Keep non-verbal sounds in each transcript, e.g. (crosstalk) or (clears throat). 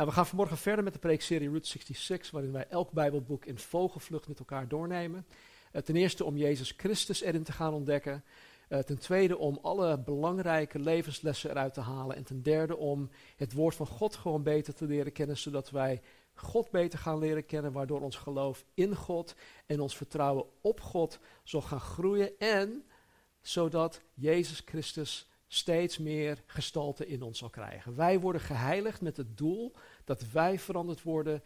Nou, we gaan vanmorgen verder met de preekserie Route 66, waarin wij elk Bijbelboek in vogelvlucht met elkaar doornemen. Uh, ten eerste om Jezus Christus erin te gaan ontdekken. Uh, ten tweede om alle belangrijke levenslessen eruit te halen. En ten derde om het woord van God gewoon beter te leren kennen, zodat wij God beter gaan leren kennen, waardoor ons geloof in God en ons vertrouwen op God zal gaan groeien. En zodat Jezus Christus steeds meer gestalte in ons zal krijgen. Wij worden geheiligd met het doel dat wij veranderd worden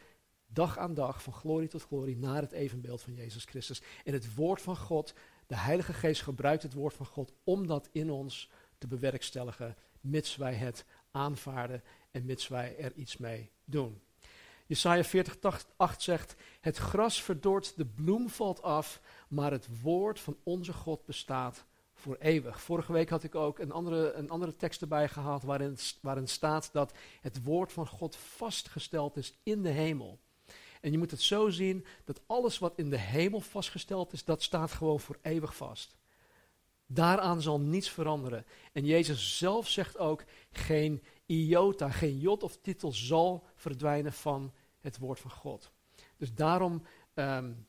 dag aan dag van glorie tot glorie naar het evenbeeld van Jezus Christus. En het woord van God, de Heilige Geest gebruikt het woord van God om dat in ons te bewerkstelligen, mits wij het aanvaarden en mits wij er iets mee doen. Jesaja 40, 8 zegt, het gras verdort, de bloem valt af, maar het woord van onze God bestaat voor eeuwig. Vorige week had ik ook een andere, een andere tekst erbij gehaald waarin, waarin staat dat het woord van God vastgesteld is in de hemel. En je moet het zo zien dat alles wat in de hemel vastgesteld is, dat staat gewoon voor eeuwig vast. Daaraan zal niets veranderen. En Jezus zelf zegt ook, geen iota, geen jot of titel zal verdwijnen van het woord van God. Dus daarom um,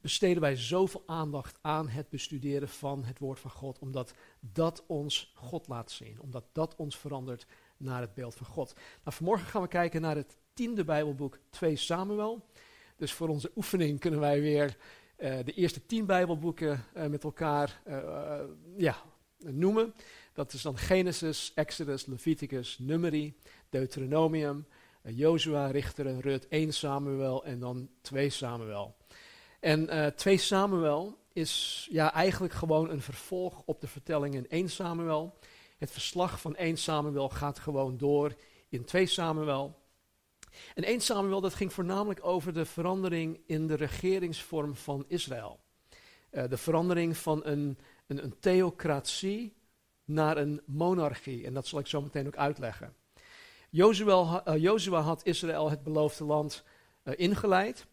besteden wij zoveel aandacht aan het bestuderen van het woord van God, omdat dat ons God laat zien, omdat dat ons verandert naar het beeld van God. Nou, vanmorgen gaan we kijken naar het tiende Bijbelboek 2 Samuel. Dus voor onze oefening kunnen wij weer uh, de eerste tien Bijbelboeken uh, met elkaar uh, ja, noemen. Dat is dan Genesis, Exodus, Leviticus, Numeri, Deuteronomium, Jozua, Richteren, Rut, 1 Samuel en dan 2 Samuel. En uh, 2 Samuel is ja, eigenlijk gewoon een vervolg op de vertelling in 1 Samuel. Het verslag van 1 Samuel gaat gewoon door in 2 Samuel. En 1 Samuel dat ging voornamelijk over de verandering in de regeringsvorm van Israël. Uh, de verandering van een, een, een theocratie naar een monarchie. En dat zal ik zo meteen ook uitleggen. Jozua, uh, had Israël het beloofde land ingeleid.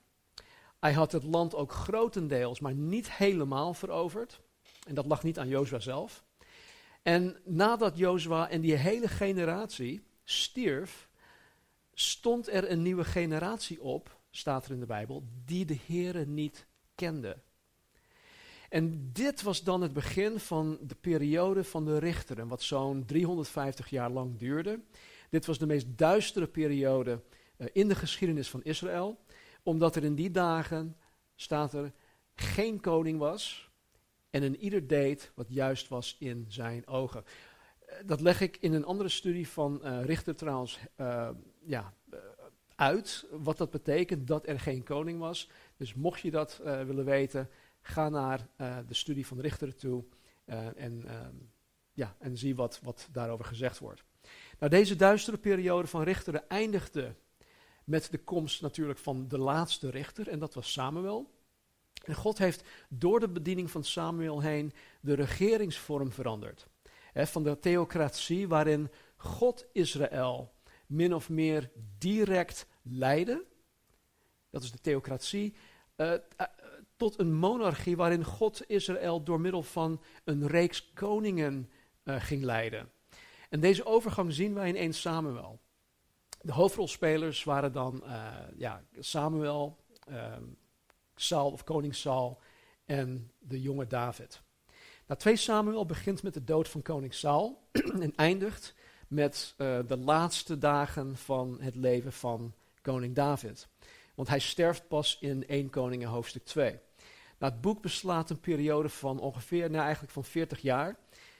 Hij had het land ook grotendeels, maar niet helemaal veroverd. En dat lag niet aan Jozua zelf. En nadat Jozua en die hele generatie stierf, stond er een nieuwe generatie op, staat er in de Bijbel, die de Here niet kende. En dit was dan het begin van de periode van de richteren, wat zo'n 350 jaar lang duurde. Dit was de meest duistere periode uh, in de geschiedenis van Israël omdat er in die dagen, staat er, geen koning was en een ieder deed wat juist was in zijn ogen. Eh, dat leg ik in een andere studie van uh, Richter trouwens uh, ja, uit, wat dat betekent dat er geen koning was. Dus mocht je dat willen weten, ga naar de studie van Richter toe en, ehm, ja, en zie wat, wat daarover gezegd wordt. Nou, deze duistere periode van Richteren eindigde met de komst natuurlijk van de laatste rechter, en dat was Samuel. En God heeft door de bediening van Samuel heen de regeringsvorm veranderd. van de theocratie waarin God Israël min of meer direct leidde, dat is de theocratie, uh, uh, tot een monarchie waarin God Israël door middel van een reeks koningen uh, ging leiden. En deze overgang zien wij in 1 Samuel. De hoofdrolspelers waren dan uh, ja, Samuel, um, Saul of koning Saul en de jonge David. Nou, 2 Samuel begint met de dood van koning Saul (clears throat) en eindigt met uh, de laatste dagen van het leven van koning David. Want hij sterft pas in 1 Koningen hoofdstuk 2. Nou, het boek beslaat een periode van ongeveer, nou eigenlijk van 40 jaar,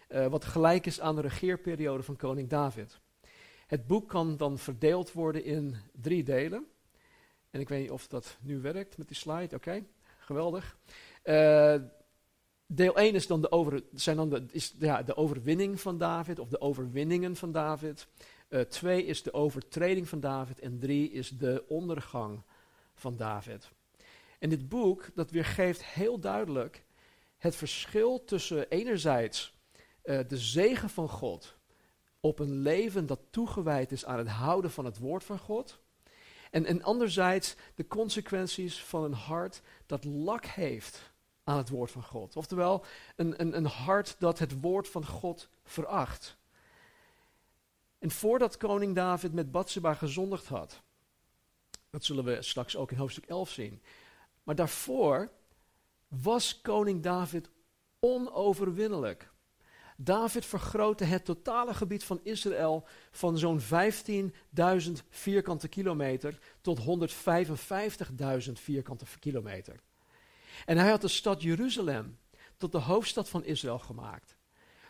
uh, wat gelijk is aan de regeerperiode van koning David. Het boek kan dan verdeeld worden in drie delen. En ik weet niet of dat nu werkt met die slide. Oké, geweldig. Uh, deel 1 is dan, de, over, zijn dan is, ja, de overwinning van David, of de overwinningen van David. 2 uh, is de overtreding van David. En 3 is de ondergang van David. En dit boek, dat weergeeft heel duidelijk het verschil tussen enerzijds uh, de zegen van God op een leven dat toegewijd is aan het houden van het woord van God. En, en anderzijds de consequenties van een hart dat lak heeft aan het woord van God. Oftewel, een, een, een hart dat het woord van God veracht. En voordat koning David met Bathsheba gezondigd had, dat zullen we straks ook in hoofdstuk 11 zien. Maar daarvoor was koning David onoverwinnelijk. David vergrootte het totale gebied van Israël van zo'n 15.000 vierkante kilometer tot 155.000 vierkante kilometer. En hij had de stad Jeruzalem tot de hoofdstad van Israël gemaakt.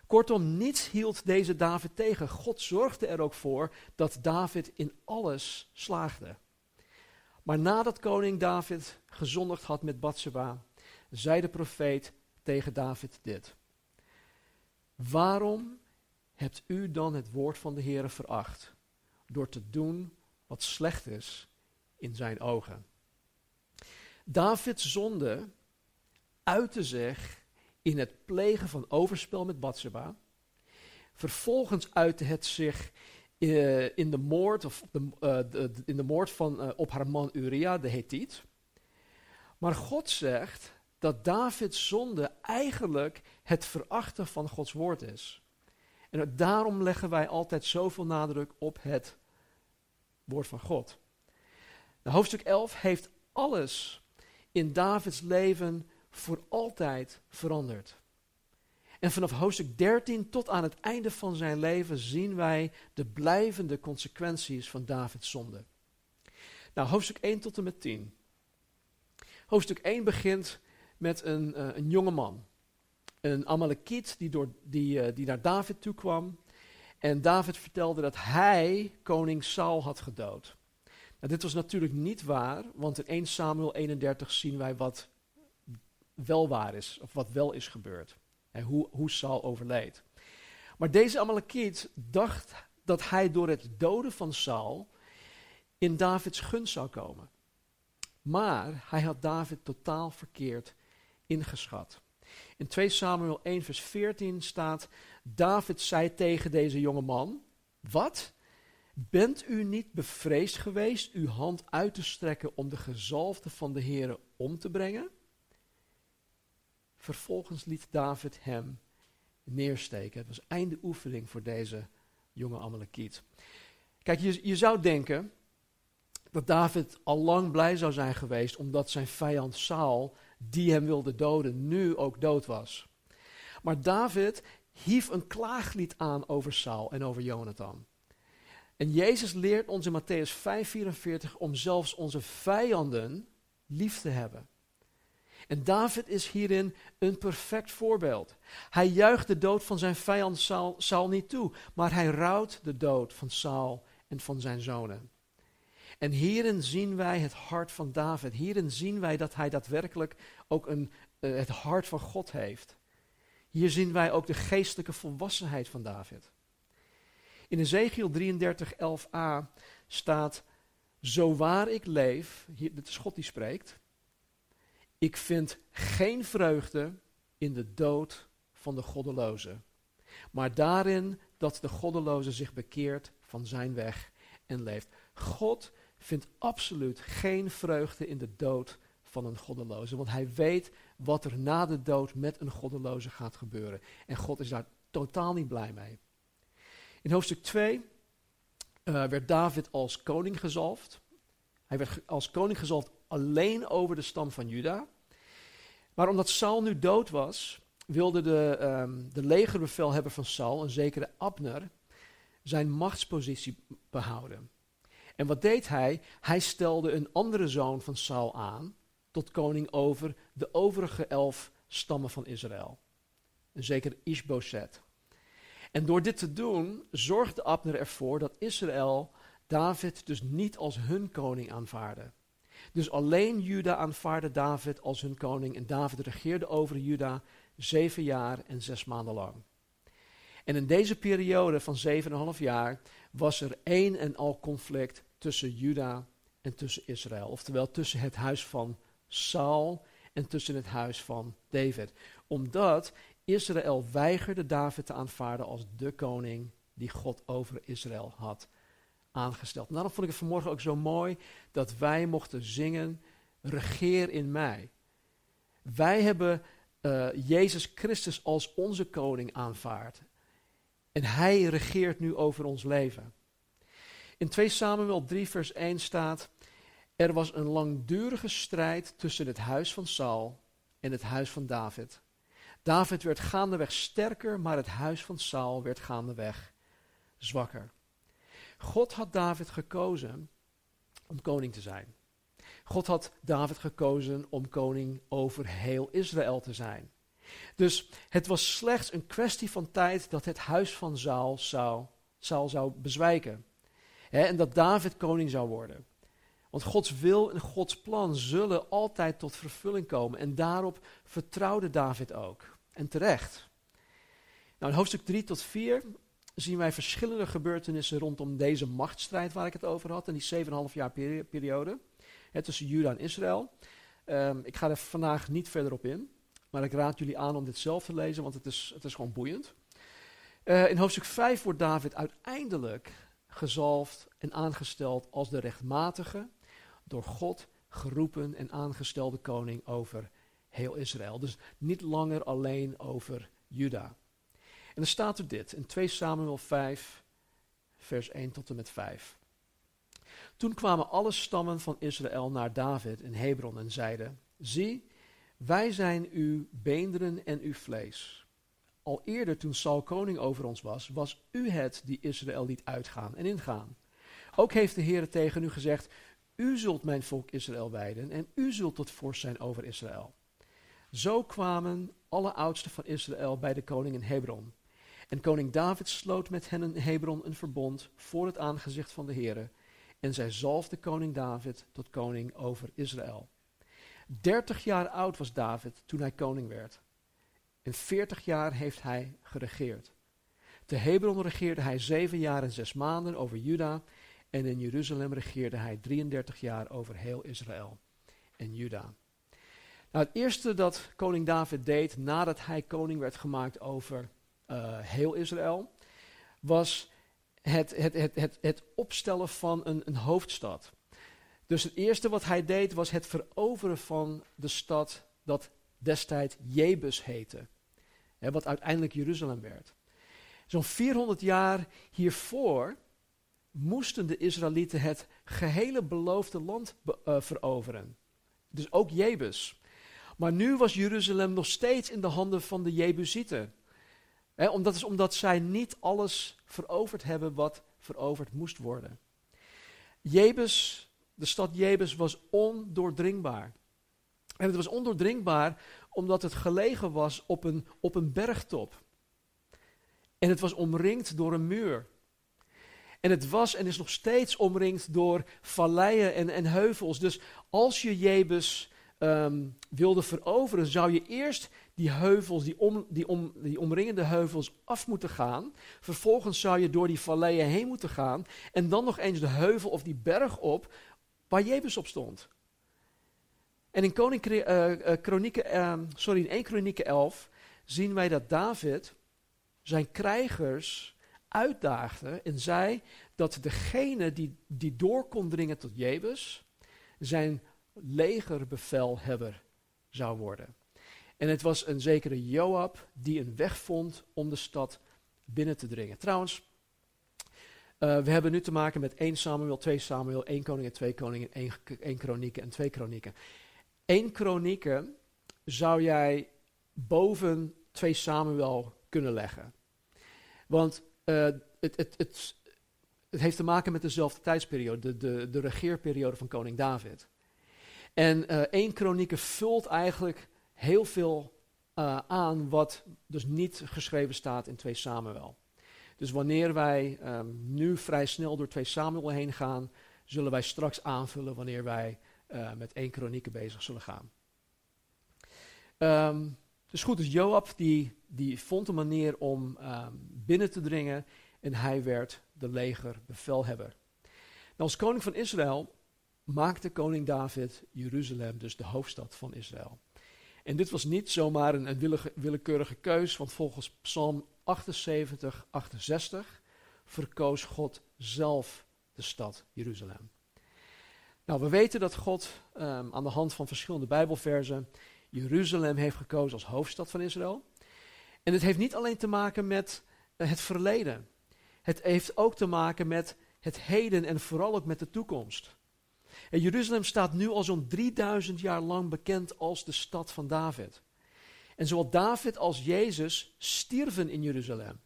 Kortom, niets hield deze David tegen. God zorgde er ook voor dat David in alles slaagde. Maar nadat koning David gezondigd had met Bathsheba, zei de profeet tegen David dit. Waarom hebt u dan het woord van de Heere veracht? Door te doen wat slecht is in zijn ogen. Davids zonde uitte zich in het plegen van overspel met Bathsheba. Vervolgens uitte het zich uh, in de moord, of de, de, in de moord van, uh, op haar man Uria, de Hethiet. Maar God zegt dat Davids zonde eigenlijk het verachten van Gods woord is. En daarom leggen wij altijd zoveel nadruk op het woord van God. Nou, hoofdstuk 11 heeft alles in Davids leven voor altijd veranderd. En vanaf hoofdstuk 13 tot aan het einde van zijn leven zien wij de blijvende consequenties van Davids zonde. Nou, hoofdstuk 1 tot en met 10. Hoofdstuk 1 begint met een, uh, een jonge man. Een Amalekiet die, door, die, uh, die naar David toe kwam. En David vertelde dat hij koning Saul had gedood. Nou, dit was natuurlijk niet waar, want in 1 Samuel 31 zien wij wat wel waar is, of wat wel is gebeurd. En hoe, hoe Saul overleed. Maar deze Amalekiet dacht dat hij door het doden van Saul in Davids gunst zou komen. Maar hij had David totaal verkeerd ingeschat. In 2 Samuel 1 vers 14 staat, David zei tegen deze jonge man, wat? Bent u niet bevreesd geweest uw hand uit te strekken om de gezalfde van de Heere om te brengen? Vervolgens liet David hem neersteken. Het was einde oefening voor deze jonge Amalekiet. Kijk, je, je zou denken dat David al lang blij zou zijn geweest omdat zijn vijand Saul, die hem wilde doden, nu ook dood was. Maar David hief een klaaglied aan over Saul en over Jonathan. En Jezus leert ons in Matthäus 5:44 om zelfs onze vijanden lief te hebben. En David is hierin een perfect voorbeeld. Hij juicht de dood van zijn vijand Saul, Saul niet toe, maar hij rouwt de dood van Saul en van zijn zonen. En hierin zien wij het hart van David. Hierin zien wij dat hij daadwerkelijk ook een, uh, het hart van God heeft. Hier zien wij ook de geestelijke volwassenheid van David. In Ezekiel 33, 11a staat: Zo waar ik leef, hier, dit is God die spreekt, ik vind geen vreugde in de dood van de goddeloze, maar daarin dat de goddeloze zich bekeert van zijn weg en leeft. God vindt absoluut geen vreugde in de dood van een goddeloze, want hij weet wat er na de dood met een goddeloze gaat gebeuren. En God is daar totaal niet blij mee. In hoofdstuk 2 uh, eh, werd David als koning gezalfd. Hij werd als koning gezalfd alleen over de stam van Juda. Maar omdat Saul nu dood was, wilde de, um, de legerbevelhebber van Saul, een zekere Abner, zijn machtspositie behouden. En wat deed hij? Hij stelde een andere zoon van Saul aan tot koning over de overige elf stammen van Israël. Een zeker Ishboset. En door dit te doen zorgde Abner ervoor dat Israël David dus niet als hun koning aanvaarde. Dus alleen Juda aanvaarde David als hun koning en David regeerde over Juda zeven jaar en zes maanden lang. En in deze periode van zeven en een half jaar was er één en al conflict tussen Juda en tussen Israël. Oftewel tussen het huis van Saul en tussen het huis van David. Omdat Israël weigerde David te aanvaarden als de koning die God over Israël had aangesteld. En daarom vond ik het vanmorgen ook zo mooi dat wij mochten zingen, regeer in mij. Wij hebben uh, Jezus Christus als onze koning aanvaard. En hij regeert nu over ons leven. In 2 Samuel 3 vers 1 staat, er was een langdurige strijd tussen het huis van Saul en het huis van David. David werd gaandeweg sterker, maar het huis van Saul werd gaandeweg zwakker. God had David gekozen om koning te zijn. God had David gekozen om koning over heel Israël te zijn. Dus het was slechts een kwestie van tijd dat het huis van Saul zou, zou bezwijken. en dat David koning zou worden. Want Gods wil en Gods plan zullen altijd tot vervulling komen. En daarop vertrouwde David ook. En terecht. Nou, in hoofdstuk 3 tot 4 zien wij verschillende gebeurtenissen rondom deze machtsstrijd waar ik het over had. En die 7,5 jaar periode tussen Juda en Israël. Um, ik ga er vandaag niet verder op in. Maar ik raad jullie aan om dit zelf te lezen, want het is, het is gewoon boeiend. Uh, in hoofdstuk 5 wordt David uiteindelijk gezalfd en aangesteld als de rechtmatige, door God geroepen en aangestelde koning over heel Israël. Dus niet langer alleen over Juda. En dan staat er dit in 2 Samuel 5, vers 1 tot en met 5. Toen kwamen alle stammen van Israël naar David in Hebron en zeiden: Zie, wij zijn uw beenderen en uw vlees. Al eerder toen Saul koning over ons was, was u het die Israël liet uitgaan en ingaan. Ook heeft de Heer tegen u gezegd: U zult mijn volk Israël wijden en u zult tot vorst zijn over Israël. Zo kwamen alle oudsten van Israël bij de koning in Hebron. En koning David sloot met hen in Hebron een verbond voor het aangezicht van de Heer. En zij zalfde koning David tot koning over Israël. Dertig jaar oud was David toen hij koning werd. En veertig jaar heeft hij geregeerd. Te Hebron regeerde hij zeven jaar en zes maanden over Juda. En in Jeruzalem regeerde hij 33 jaar over heel Israël en Juda. Nou, het eerste dat koning David deed nadat hij koning werd gemaakt over uh, heel Israël, was het, het, het, het, het opstellen van een, een hoofdstad. Dus het eerste wat hij deed was het veroveren van de stad dat destijds Jebus heette. Hè, wat uiteindelijk Jeruzalem werd. Zo'n 400 jaar hiervoor moesten de Israëlieten het gehele beloofde land uh, veroveren. Dus ook Jebus. Maar nu was Jeruzalem nog steeds in de handen van de Jebusieten. Omdat, is omdat zij niet alles veroverd hebben wat veroverd moest worden. Jebus, de stad Jebus was ondoordringbaar. En het was ondoordringbaar omdat het gelegen was op een, op een bergtop. En het was omringd door een muur. En het was en is nog steeds omringd door valleien en, en heuvels. Dus als je Jebus um, wilde veroveren, zou je eerst die heuvels, die, om, die, om, die omringende heuvels af moeten gaan. Vervolgens zou je door die valleien heen moeten gaan. En dan nog eens de heuvel of die berg op waar Jebus op stond. En in Koning, uh, Kronieken, uh, sorry, in 1 Kronieken 11 zien wij dat David zijn krijgers uitdaagde en zei dat degene die, die door kon dringen tot Jebus zijn legerbevelhebber zou worden. En het was een zekere Joab die een weg vond om de stad binnen te dringen. Trouwens, uh, we hebben nu te maken met 1 Samuel, 2 Samuel, 1 Koningen, 2 Koningen, 1, 1 Kronieken en 2 Kronieken. 1 Kronieken zou jij boven 2 Samuel kunnen leggen. Want uh, het, het, het, het heeft te maken met dezelfde tijdsperiode, de, de, de regeerperiode van koning David. En uh, 1 Kronieken vult eigenlijk heel veel aan wat dus niet geschreven staat in 2 Samuel. Dus wanneer wij um, nu vrij snel door 2 Samuel heen gaan, zullen wij straks aanvullen wanneer wij uh, met 1 Kronieken bezig zullen gaan. Dus goed, dus Joab die, die vond een manier om um, binnen te dringen en hij werd de legerbevelhebber. Nou, als koning van Israël maakte koning David Jeruzalem dus de hoofdstad van Israël. En dit was niet zomaar een, een willekeurige keus, want volgens Psalm 78, 68 verkoos God zelf de stad Jeruzalem. Nou, we weten dat God um, aan de hand van verschillende Bijbelversen Jeruzalem heeft gekozen als hoofdstad van Israël. En het heeft niet alleen te maken met uh, het verleden. Het heeft ook te maken met het heden en vooral ook met de toekomst. En Jeruzalem staat nu al zo'n 3000 jaar lang bekend als de stad van David. En zowel David als Jezus stierven in Jeruzalem.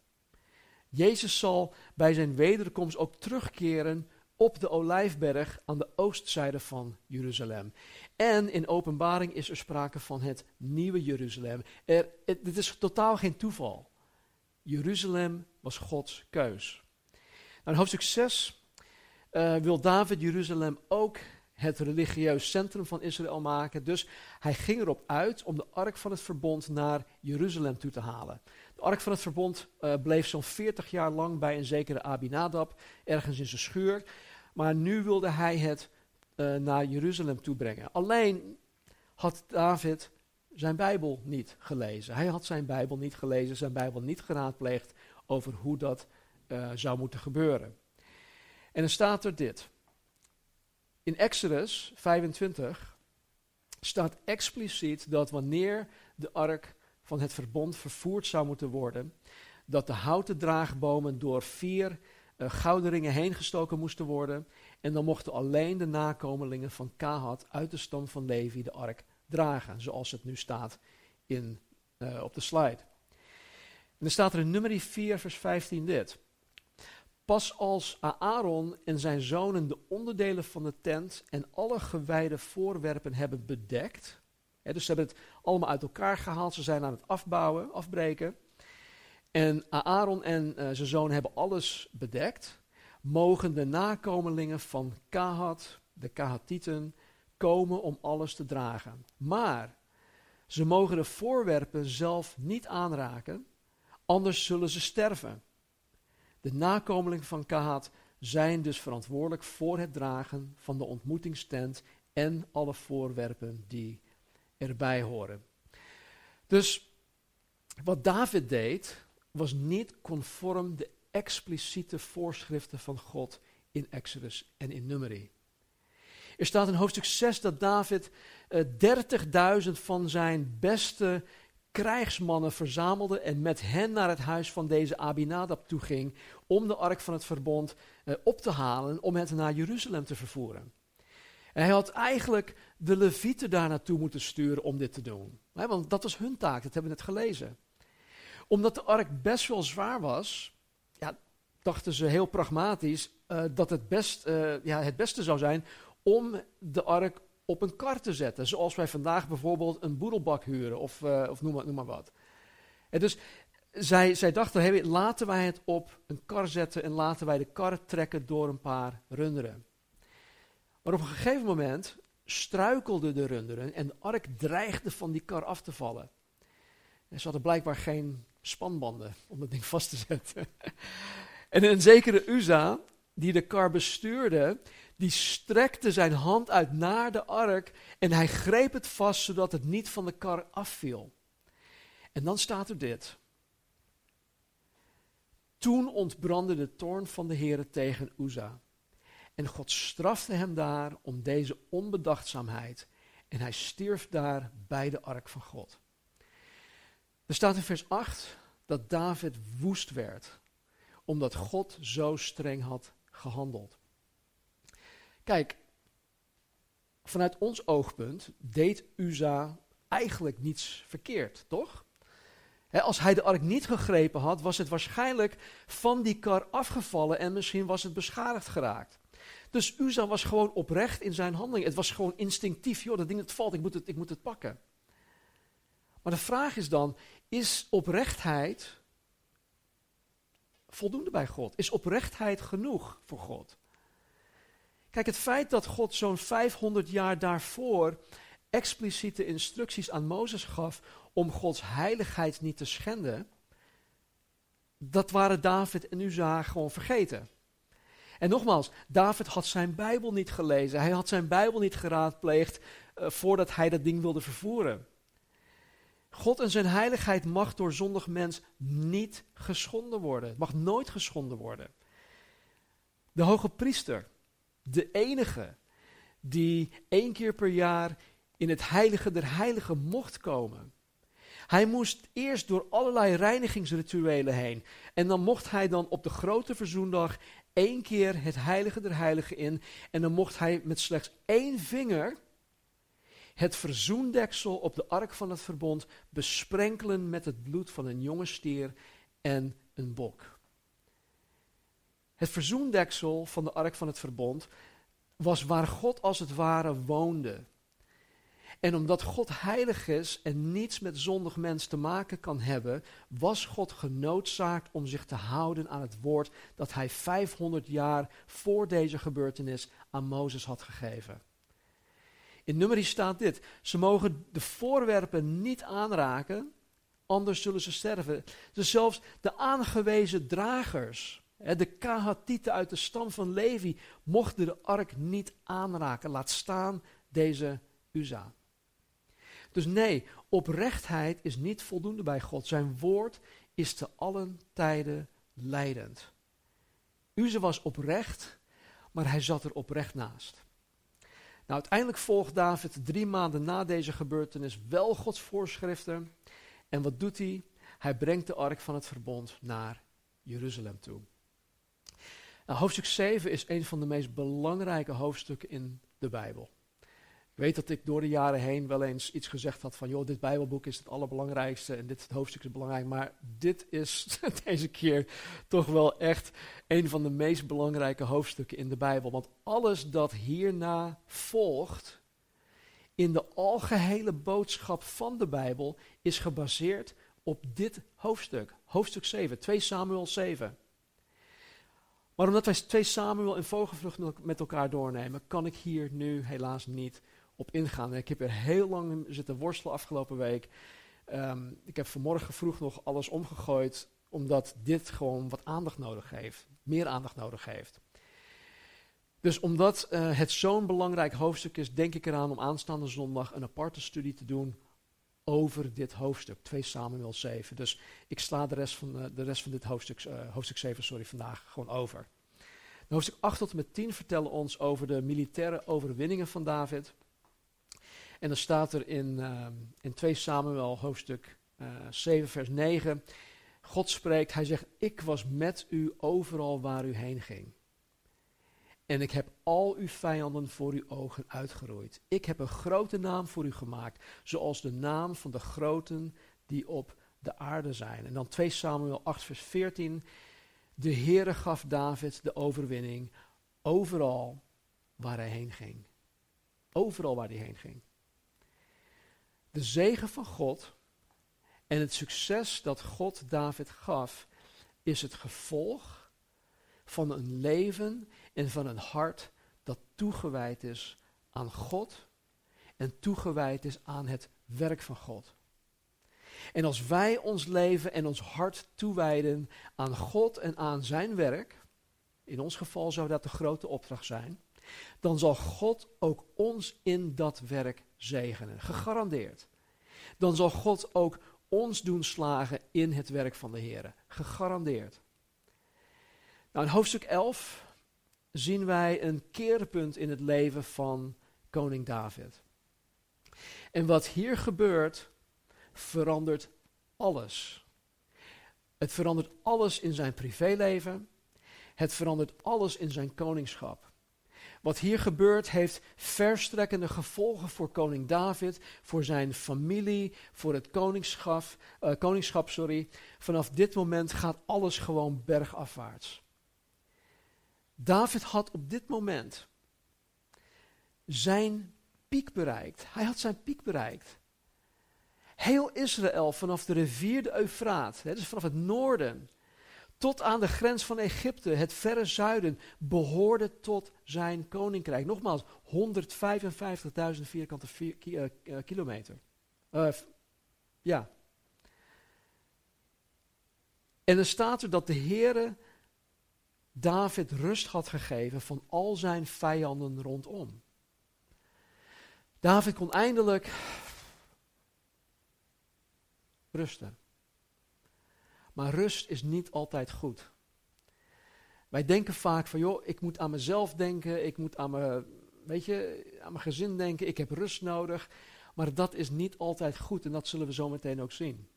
Jezus zal bij zijn wederkomst ook terugkeren op de Olijfberg aan de oostzijde van Jeruzalem. En in openbaring is er sprake van het nieuwe Jeruzalem. Er, het, is totaal geen toeval. Jeruzalem was Gods keus. Nou, hoofdstuk 6 uh, eh, wil David Jeruzalem ook het religieus centrum van Israël maken. Dus hij ging erop uit om de ark van het verbond naar Jeruzalem toe te halen. De ark van het verbond uh, bleef zo'n 40 jaar lang bij een zekere Abinadab, ergens in zijn schuur. Maar nu wilde hij het uh, naar Jeruzalem toe brengen. Alleen had David zijn Bijbel niet gelezen. Hij had zijn Bijbel niet gelezen, zijn Bijbel niet geraadpleegd over hoe dat uh, zou moeten gebeuren. En dan staat er dit. In Exodus 25 staat expliciet dat wanneer de ark van het verbond vervoerd zou moeten worden, dat de houten draagbomen door vier uh, gouden ringen heen gestoken moesten worden. En dan mochten alleen de nakomelingen van Kahat uit de stam van Levi de ark dragen, zoals het nu staat in, uh, op de slide. En dan staat er in nummer 4, vers 15 dit. Pas als Aaron en zijn zonen de onderdelen van de tent en alle gewijde voorwerpen hebben bedekt. Hè, dus ze hebben het allemaal uit elkaar gehaald, ze zijn aan het afbouwen, afbreken. En Aaron en uh, zijn zoon hebben alles bedekt. Mogen de nakomelingen van Kahat, de Kahatieten, komen om alles te dragen. Maar ze mogen de voorwerpen zelf niet aanraken, anders zullen ze sterven. De nakomelingen van Kahat zijn dus verantwoordelijk voor het dragen van de ontmoetingstent en alle voorwerpen die erbij horen. Dus wat David deed, was niet conform de expliciete voorschriften van God in Exodus en in Numeri. Er staat in hoofdstuk 6 dat David uh, 30.000 van zijn beste krijgsmannen verzamelde en met hen naar het huis van deze Abinadab toeging om de ark van het verbond uh, op te halen om het naar Jeruzalem te vervoeren. En hij had eigenlijk de levieten daar naartoe moeten sturen om dit te doen. want dat was hun taak, dat hebben we net gelezen. Omdat de ark best wel zwaar was, ja, dachten ze heel pragmatisch uh, dat het, best, uh, ja, het beste zou zijn om de ark op een kar te zetten. Zoals wij vandaag bijvoorbeeld een boedelbak huren of, uh, of noem, maar, maar, wat. En dus zij, zij dachten, hey, laten wij het op een kar zetten en laten wij de kar trekken door een paar runderen. Maar op een gegeven moment struikelden de runderen en de ark dreigde van die kar af te vallen. En ze hadden blijkbaar geen spanbanden om dat ding vast te zetten. (laughs) en een zekere Uza, die de kar bestuurde, die strekte zijn hand uit naar de ark en hij greep het vast zodat het niet van de kar afviel. En dan staat er dit. Toen ontbrandde de toorn van de Heere tegen Uza. En God strafte hem daar om deze onbedachtzaamheid. En hij stierf daar bij de ark van God. Er staat in vers 8 dat David woest werd, omdat God zo streng had gehandeld. Kijk, vanuit ons oogpunt deed Uza eigenlijk niets verkeerd, toch? als hij de ark niet gegrepen had, was het waarschijnlijk van die kar afgevallen en misschien was het beschadigd geraakt. Dus Uza was gewoon oprecht in zijn handeling. Het was gewoon instinctief, joh, dat ding het valt, ik moet het, ik moet het pakken. Maar de vraag is dan, is oprechtheid voldoende bij God? Is oprechtheid genoeg voor God? Kijk, het feit dat God zo'n 500 jaar daarvoor expliciete instructies aan Mozes gaf om Gods heiligheid niet te schenden, dat waren David en Uza gewoon vergeten. En nogmaals, David had zijn Bijbel niet gelezen. Hij had zijn Bijbel niet geraadpleegd uh, voordat hij dat ding wilde vervoeren. God en zijn heiligheid mag door zondig mens niet geschonden worden. Het mag nooit geschonden worden. De hoge priester, de enige die één keer per jaar in het heilige der heiligen mocht komen. Hij moest eerst door allerlei reinigingsrituelen heen. En dan mocht hij dan op de grote verzoendag één keer het heilige der heiligen in. En dan mocht hij met slechts één vinger het verzoendeksel op de ark van het verbond besprenkelen met het bloed van een jonge stier en een bok. Het verzoendeksel van de ark van het verbond was waar God als het ware woonde. En omdat God heilig is en niets met zondig mens te maken kan hebben, was God genoodzaakt om zich te houden aan het woord dat hij 500 jaar voor deze gebeurtenis aan Mozes had gegeven. In nummerie staat dit: ze mogen de voorwerpen niet aanraken, anders zullen ze sterven. Dus zelfs de aangewezen dragers, de Kahatieten uit de stam van Levi, mochten de ark niet aanraken. Laat staan deze Uza. Dus nee, oprechtheid is niet voldoende bij God. Zijn woord is te allen tijden leidend. Uze was oprecht, maar hij zat er oprecht naast. Nou, uiteindelijk volgt David drie maanden na deze gebeurtenis wel Gods voorschriften. En wat doet hij? Hij brengt de ark van het verbond naar Jeruzalem toe. Nou, hoofdstuk 7 is een van de meest belangrijke hoofdstukken in de Bijbel. Ik weet dat ik door de jaren heen wel eens iets gezegd had van, joh, dit Bijbelboek is het allerbelangrijkste en dit hoofdstuk is belangrijk, maar dit is (laughs) deze keer toch wel echt een van de meest belangrijke hoofdstukken in de Bijbel. Want alles dat hierna volgt, in de algehele boodschap van de Bijbel, is gebaseerd op dit hoofdstuk. Hoofdstuk 7, 2 Samuel 7. Maar omdat wij 2 Samuel in vogelvlucht met elkaar doornemen, kan ik hier nu helaas niet op ingaan. En ik heb er heel lang zitten worstelen afgelopen week. Ehm, ik heb vanmorgen vroeg nog alles omgegooid, omdat dit gewoon wat aandacht nodig heeft. Meer aandacht nodig heeft. Dus omdat uh, het zo'n belangrijk hoofdstuk is, denk ik eraan om aanstaande zondag een aparte studie te doen over dit hoofdstuk, 2 Samuel 7. Dus ik sla de rest van, uh, de rest van dit hoofdstuk, uh, hoofdstuk 7 sorry, vandaag gewoon over. hoofdstuk 8 tot en met 10 vertellen ons over de militaire overwinningen van David. En dan staat er in, uh, in 2 Samuel hoofdstuk uh, eh, 7 vers 9. God spreekt, hij zegt, ik was met u overal waar u heen ging. En ik heb al uw vijanden voor uw ogen uitgeroeid. Ik heb een grote naam voor u gemaakt, zoals de naam van de groten die op de aarde zijn. En dan 2 Samuel 8 vers 14. De Heere gaf David de overwinning overal waar hij heen ging. Overal waar hij heen ging. De zegen van God en het succes dat God David gaf, is het gevolg van een leven en van een hart dat toegewijd is aan God en toegewijd is aan het werk van God. En als wij ons leven en ons hart toewijden aan God en aan zijn werk, in ons geval zou dat de grote opdracht zijn, dan zal God ook ons in dat werk zegenen. Gegarandeerd. Dan zal God ook ons doen slagen in het werk van de Heer. Gegarandeerd. Nou, in hoofdstuk 11 zien wij een keerpunt in het leven van koning David. En wat hier gebeurt, verandert alles. Het verandert alles in zijn privéleven. Het verandert alles in zijn koningschap. Wat hier gebeurt heeft verstrekkende gevolgen voor koning David, voor zijn familie, voor het koningschap. Uh, koningschap sorry. Vanaf dit moment gaat alles gewoon bergafwaarts. David had op dit moment zijn piek bereikt. Hij had zijn piek bereikt. Heel Israël vanaf de rivier de Eufraat, dus vanaf het noorden, tot aan de grens van Egypte, het verre zuiden, behoorde tot zijn koninkrijk. Nogmaals, 155.000 vierkante vier, uh, uh, kilometer. Uh, ja. En dan staat er dat de Heere David rust had gegeven van al zijn vijanden rondom. David kon eindelijk rusten. Maar rust is niet altijd goed. Wij denken vaak van, joh, ik moet aan mezelf denken, ik moet aan mijn, weet je, aan mijn gezin denken, ik heb rust nodig. Maar dat is niet altijd goed en dat zullen we zo meteen ook zien.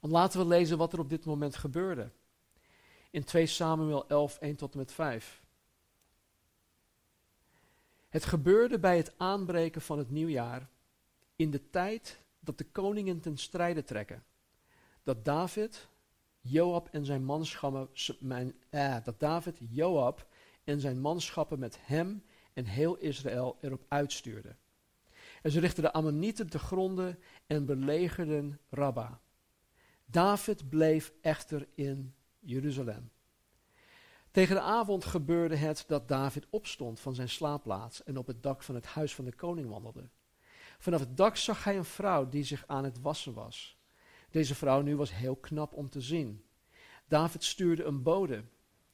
Want laten we lezen wat er op dit moment gebeurde. In 2 Samuel 11, 1 tot en met 5. Het gebeurde bij het aanbreken van het nieuwjaar, in de tijd dat de koningen ten strijde trekken, dat David, Joab en zijn manschappen, mijn, eh, dat David, Joab en zijn manschappen met hem en heel Israël erop uitstuurden. En ze richtten de Ammonieten te gronden en belegerden Rabba. David bleef echter in Jeruzalem. Tegen de avond gebeurde het dat David opstond van zijn slaapplaats en op het dak van het huis van de koning wandelde. Vanaf het dak zag hij een vrouw die zich aan het wassen was. Deze vrouw nu was heel knap om te zien. David stuurde een bode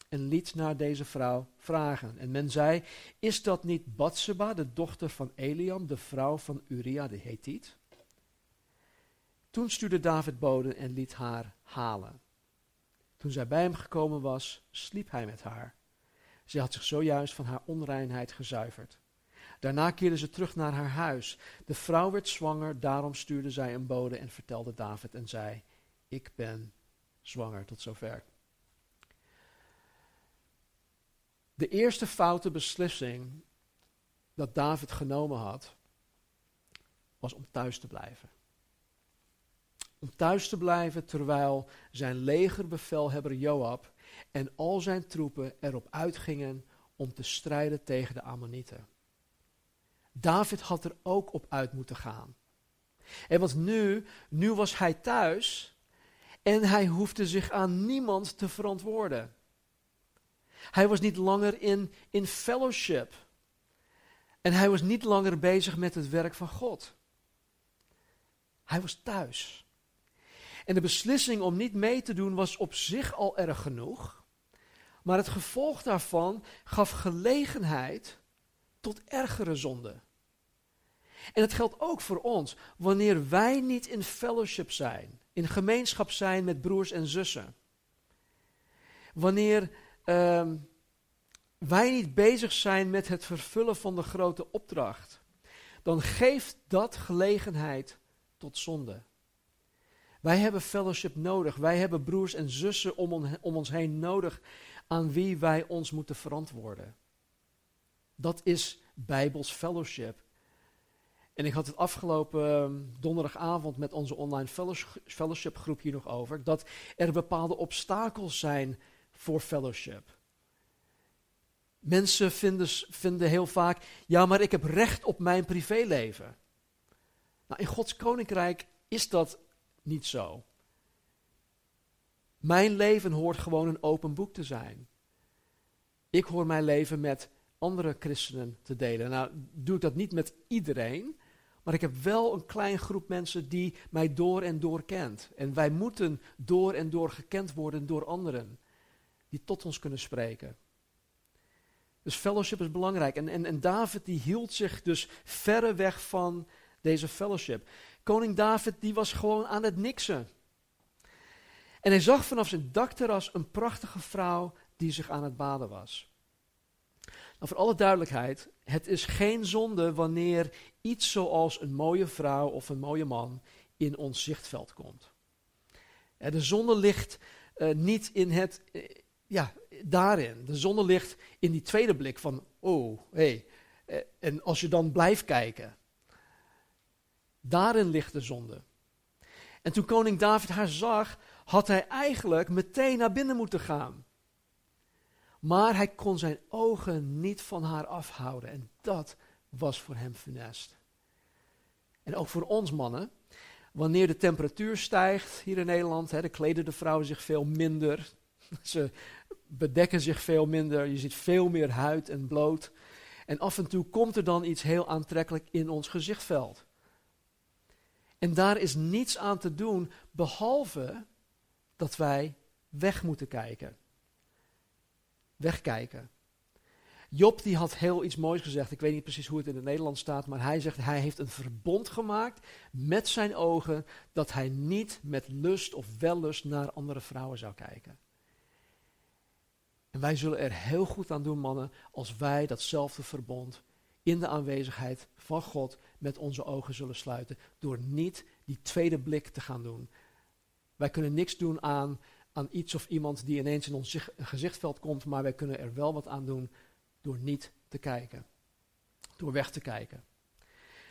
en liet naar deze vrouw vragen. En men zei, is dat niet Batseba, de dochter van Eliam, de vrouw van Uria de Hethiet? Toen stuurde David bode en liet haar halen. Toen zij bij hem gekomen was, sliep hij met haar. Zij had zich zojuist van haar onreinheid gezuiverd. Daarna keerde ze terug naar haar huis. De vrouw werd zwanger, daarom stuurde zij een bode en vertelde David en zei: Ik ben zwanger, tot zover. De eerste foute beslissing dat David genomen had, was om thuis te blijven. Om thuis te blijven terwijl zijn legerbevelhebber Joab en al zijn troepen erop uitgingen om te strijden tegen de Ammonieten. David had er ook op uit moeten gaan. En want nu, nu was hij thuis en hij hoefde zich aan niemand te verantwoorden. Hij was niet langer in, in fellowship. En hij was niet langer bezig met het werk van God. Hij was thuis. En de beslissing om niet mee te doen was op zich al erg genoeg. Maar het gevolg daarvan gaf gelegenheid tot ergere zonde. En het geldt ook voor ons. Wanneer wij niet in fellowship zijn, in gemeenschap zijn met broers en zussen. Wanneer uh, wij niet bezig zijn met het vervullen van de grote opdracht, dan geeft dat gelegenheid tot zonde. Wij hebben fellowship nodig. Wij hebben broers en zussen om, om ons heen nodig aan wie wij ons moeten verantwoorden. Dat is Bijbels fellowship. En ik had het afgelopen ehm, donderdagavond met onze online fellowship groep hier nog over, dat er bepaalde obstakels zijn voor fellowship. Mensen vinden, vinden heel vaak, ja, maar ik heb recht op mijn privéleven. Nou, in Gods koninkrijk is dat niet zo. Mijn leven hoort gewoon een open boek te zijn. Ik hoor mijn leven met andere christenen te delen. Nou, doe ik dat niet met iedereen, maar ik heb wel een klein groep mensen die mij door en door kent. En wij moeten door en door gekend worden door anderen die tot ons kunnen spreken. Dus fellowship is belangrijk. En, en, en David die hield zich dus verre weg van deze fellowship. Koning David die was gewoon aan het niksen. En hij zag vanaf zijn dakterras een prachtige vrouw die zich aan het baden was. Nou, voor alle duidelijkheid, het is geen zonde wanneer iets zoals een mooie vrouw of een mooie man in ons zichtveld komt. De zonde ligt uh, niet in het, uh, ja, daarin. De zonde ligt in die tweede blik van, oh, hé. Hey. Uh, en als je dan blijft kijken, Daarin ligt de zonde. En toen koning David haar zag, had hij eigenlijk meteen naar binnen moeten gaan. Maar hij kon zijn ogen niet van haar afhouden. En dat was voor hem funest. En ook voor ons mannen. Wanneer de temperatuur stijgt hier in Nederland, hè, kleden de vrouwen zich veel minder. (laughs) Ze bedekken zich veel minder. Je ziet veel meer huid en bloot. En af en toe komt er dan iets heel aantrekkelijk in ons gezichtveld. En daar is niets aan te doen, behalve dat wij weg moeten kijken. wegkijken. Job die had heel iets moois gezegd. Ik weet niet precies hoe het in het Nederlands staat, maar hij zegt hij heeft een verbond gemaakt met zijn ogen dat hij niet met lust of wellust naar andere vrouwen zou kijken. En wij zullen er heel goed aan doen, mannen, als wij datzelfde verbond in de aanwezigheid van God met onze ogen zullen sluiten, door niet die tweede blik te gaan doen. Wij kunnen niks doen aan, aan iets of iemand die ineens in ons gezichtveld komt, maar wij kunnen er wel wat aan doen door niet te kijken, door weg te kijken.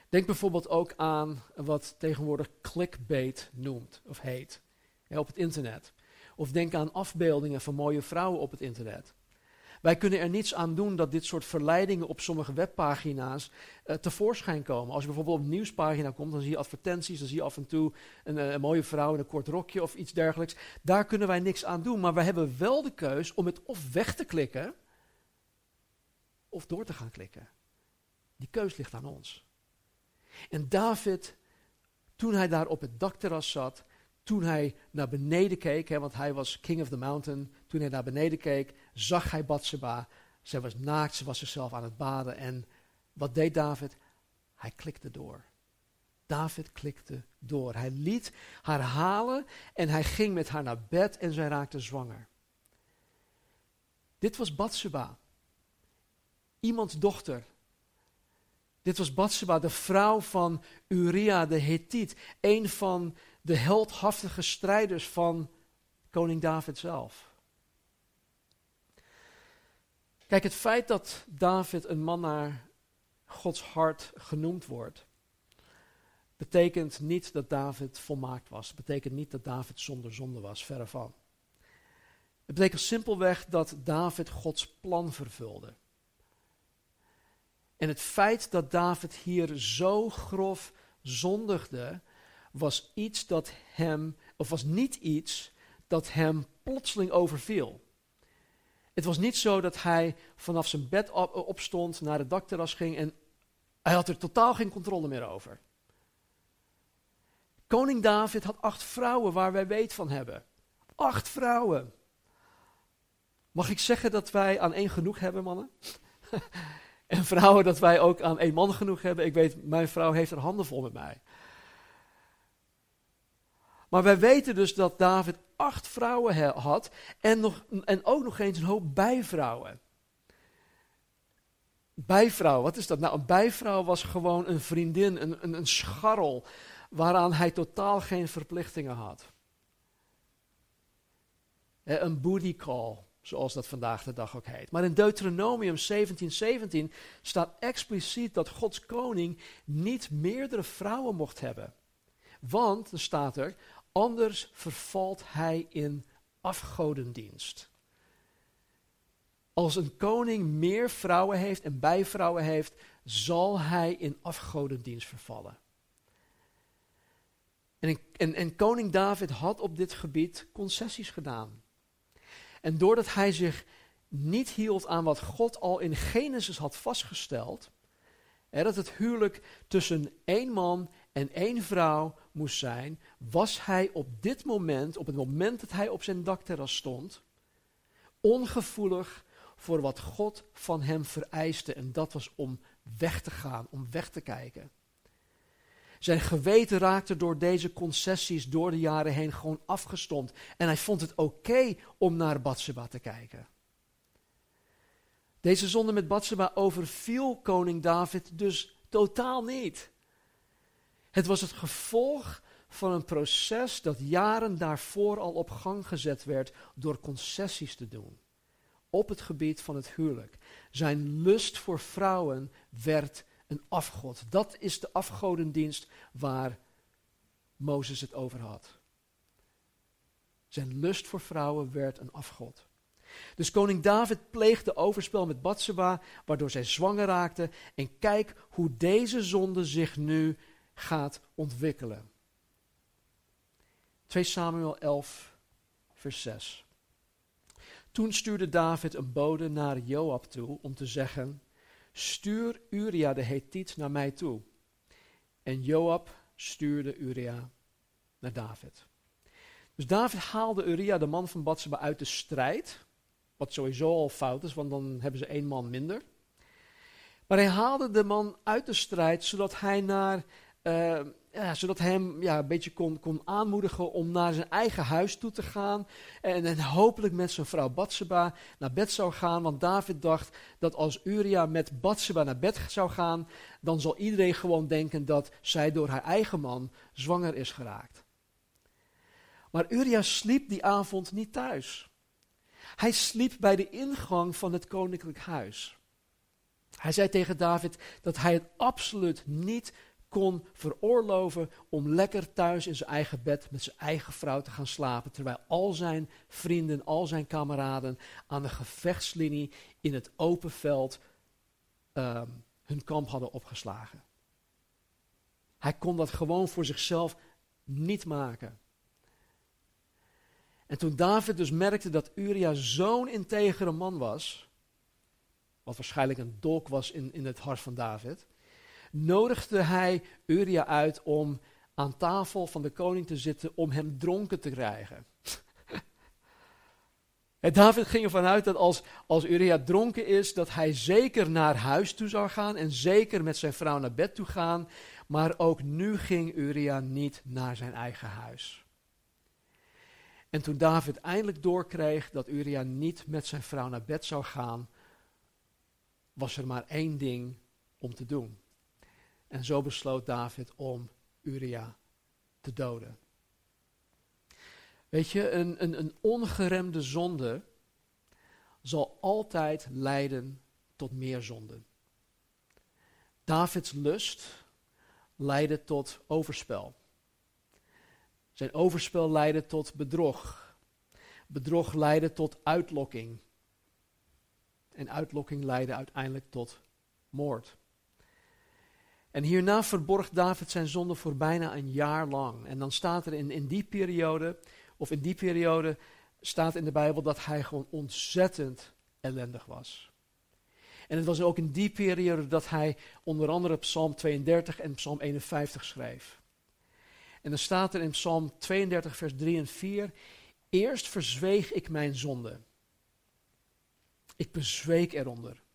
Denk bijvoorbeeld ook aan wat tegenwoordig clickbait noemt of heet op het internet. Of denk aan afbeeldingen van mooie vrouwen op het internet. Wij kunnen er niets aan doen dat dit soort verleidingen op sommige webpagina's uh, tevoorschijn komen. Als je bijvoorbeeld op een nieuwspagina komt, dan zie je advertenties, dan zie je af en toe een, eh, een, mooie vrouw in een kort rokje of iets dergelijks. Daar kunnen wij niks aan doen, maar wij hebben wel de keus om het of weg te klikken of door te gaan klikken. Die keus ligt aan ons. En David, toen hij daar op het dakterras zat, toen hij naar beneden keek, hè, want hij was king of the mountain, toen hij naar beneden keek, zag hij Bathsheba. Zij was naakt, ze was zichzelf aan het baden. En wat deed David? Hij klikte door. David klikte door. Hij liet haar halen en hij ging met haar naar bed en zij raakte zwanger. Dit was Bathsheba, iemands dochter. Dit was Bathsheba, de vrouw van Uria de Hethiet, een van de heldhaftige strijders van koning David zelf. Kijk, het feit dat David een man naar Gods hart genoemd wordt, betekent niet dat David volmaakt was. Het betekent niet dat David zonder zonde was, verre van. Het betekent simpelweg dat David Gods plan vervulde. En het feit dat David hier zo grof zondigde, was iets dat hem, of was niet iets dat hem plotseling overviel. Het was niet zo dat hij vanaf zijn bed opstond, naar het dakterras ging en hij had er totaal geen controle meer over. Koning David had acht vrouwen waar wij weet van hebben. Acht vrouwen. Mag ik zeggen dat wij aan één genoeg hebben, mannen? (laughs) en vrouwen dat wij ook aan één man genoeg hebben? Ik weet, mijn vrouw heeft er handen vol met mij. Maar wij weten dus dat David acht vrouwen had en, nog, en ook nog eens een hoop bijvrouwen. Bijvrouw, wat is dat nou? Een bijvrouw was gewoon een vriendin, een, een, een scharrel, waaraan hij totaal geen verplichtingen had. Een booty call, zoals dat vandaag de dag ook heet. Maar in Deuteronomium 17:17 17 staat expliciet dat Gods koning niet meerdere vrouwen mocht hebben. Want, er staat er, Anders vervalt hij in afgodendienst. Als een koning meer vrouwen heeft en bijvrouwen heeft, zal hij in afgodendienst vervallen. En, en, en, koning David had op dit gebied concessies gedaan. En doordat hij zich niet hield aan wat God al in Genesis had vastgesteld, hè, dat het huwelijk tussen één man en één vrouw moest zijn, was hij op dit moment, op het moment dat hij op zijn dakterras stond, ongevoelig voor wat God van hem vereiste. En dat was om weg te gaan, om weg te kijken. Zijn geweten raakte door deze concessies door de jaren heen gewoon afgestompt. En hij vond het oké om naar Batseba te kijken. Deze zonde met Batseba overviel koning David dus totaal niet. Het was het gevolg van een proces dat jaren daarvoor al op gang gezet werd door concessies te doen. Op het gebied van het huwelijk. Zijn lust voor vrouwen werd een afgod. Dat is de afgodendienst waar Mozes het over had. Zijn lust voor vrouwen werd een afgod. Dus koning David pleegde overspel met Batseba, waardoor zij zwanger raakte. En kijk hoe deze zonde zich nu gaat ontwikkelen. 2 Samuel 11, vers 6. Toen stuurde David een bode naar Joab toe om te zeggen: Stuur Uria de Hethiet naar mij toe. En Joab stuurde Uria naar David. Dus David haalde Uria, de man van Batseba, uit de strijd. Wat sowieso al fout is, want dan hebben ze één man minder. Maar hij haalde de man uit de strijd, zodat hij naar, uh, zodat hem ja, een beetje kon, kon aanmoedigen om naar zijn eigen huis toe te gaan. En, en hopelijk met zijn vrouw Batseba naar bed zou gaan. Want David dacht dat als Uria met Batseba naar bed zou gaan, dan zal iedereen gewoon denken dat zij door haar eigen man zwanger is geraakt. Maar Uria sliep die avond niet thuis. Hij sliep bij de ingang van het koninklijk huis. Hij zei tegen David dat hij het absoluut niet kon veroorloven om lekker thuis in zijn eigen bed met zijn eigen vrouw te gaan slapen, terwijl al zijn vrienden, al zijn kameraden aan de gevechtslinie in het open veld ehm, hun kamp hadden opgeslagen. Hij kon dat gewoon voor zichzelf niet maken. En toen David dus merkte dat Uria zo'n integere man was, wat waarschijnlijk een dolk was in, in het hart van David, nodigde hij Uria uit om aan tafel van de koning te zitten om hem dronken te krijgen. (laughs) en David ging ervan uit dat als, als Uria dronken is, dat hij zeker naar huis toe zou gaan en zeker met zijn vrouw naar bed toe gaan. Maar ook nu ging Uria niet naar zijn eigen huis. En toen David eindelijk doorkreeg dat Uria niet met zijn vrouw naar bed zou gaan, was er maar één ding om te doen. En zo besloot David om Uria te doden. Weet je, een, een, een ongeremde zonde zal altijd leiden tot meer zonden. Davids lust leidde tot overspel. Zijn overspel leidde tot bedrog. Bedrog leidde tot uitlokking. En uitlokking leidde uiteindelijk tot moord. En hierna verborg David zijn zonde voor bijna een jaar lang. En dan staat er in, in die periode, of in die periode, staat in de Bijbel dat hij gewoon ontzettend ellendig was. En het was ook in die periode dat hij onder andere Psalm 32 en Psalm 51 schreef. En dan staat er in Psalm 32, vers 3 en 4: Eerst verzweeg ik mijn zonde. Ik bezweek eronder.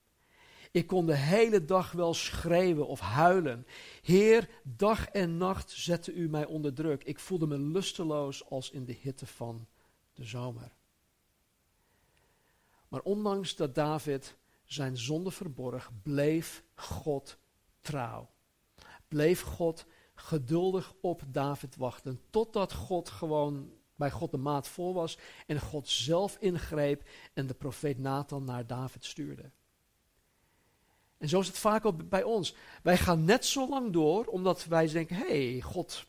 Ik kon de hele dag wel schreeuwen of huilen. Heer, dag en nacht zette u mij onder druk. Ik voelde me lusteloos als in de hitte van de zomer. Maar ondanks dat David zijn zonde verborg, bleef God trouw. Bleef God geduldig op David wachten. Totdat God gewoon bij God de maat vol was en God zelf ingreep en de profeet Nathan naar David stuurde. En zo is het vaak ook bij ons. Wij gaan net zo lang door omdat wij denken: hé, hey, God,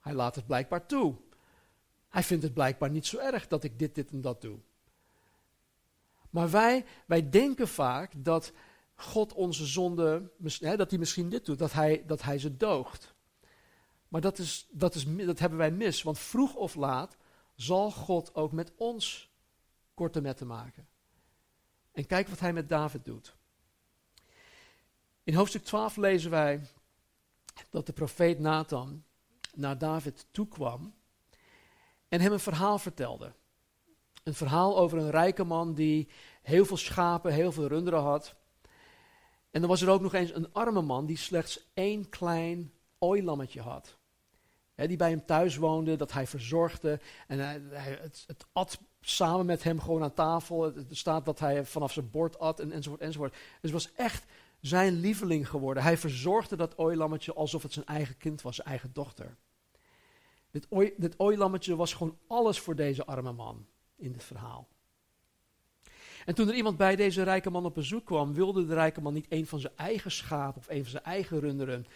hij laat het blijkbaar toe. Hij vindt het blijkbaar niet zo erg dat ik dit, dit en dat doe. Maar wij, wij denken vaak dat God onze zonde, dat hij misschien dit doet, dat hij, dat hij ze doogt. Maar dat, is, dat, is, dat hebben wij mis, want vroeg of laat zal God ook met ons korte metten maken. En kijk wat hij met David doet. In hoofdstuk 12 lezen wij dat de profeet Nathan naar David toekwam en hem een verhaal vertelde. Een verhaal over een rijke man die heel veel schapen, heel veel runderen had. En dan was er ook nog eens een arme man die slechts één klein ooilammetje had. die bij hem thuis woonde, dat hij verzorgde. En hij, het, het, at samen met hem gewoon aan tafel. Het, staat dat hij vanaf zijn bord at en, enzovoort enzovoort. Dus het was echt zijn lieveling geworden. Hij verzorgde dat ooilammetje alsof het zijn eigen kind was, zijn eigen dochter. Dit, ooi, dit ooilammetje was gewoon alles voor deze arme man in het verhaal. En toen er iemand bij deze rijke man op bezoek kwam, wilde de rijke man niet een van zijn eigen schapen of een van zijn eigen runderen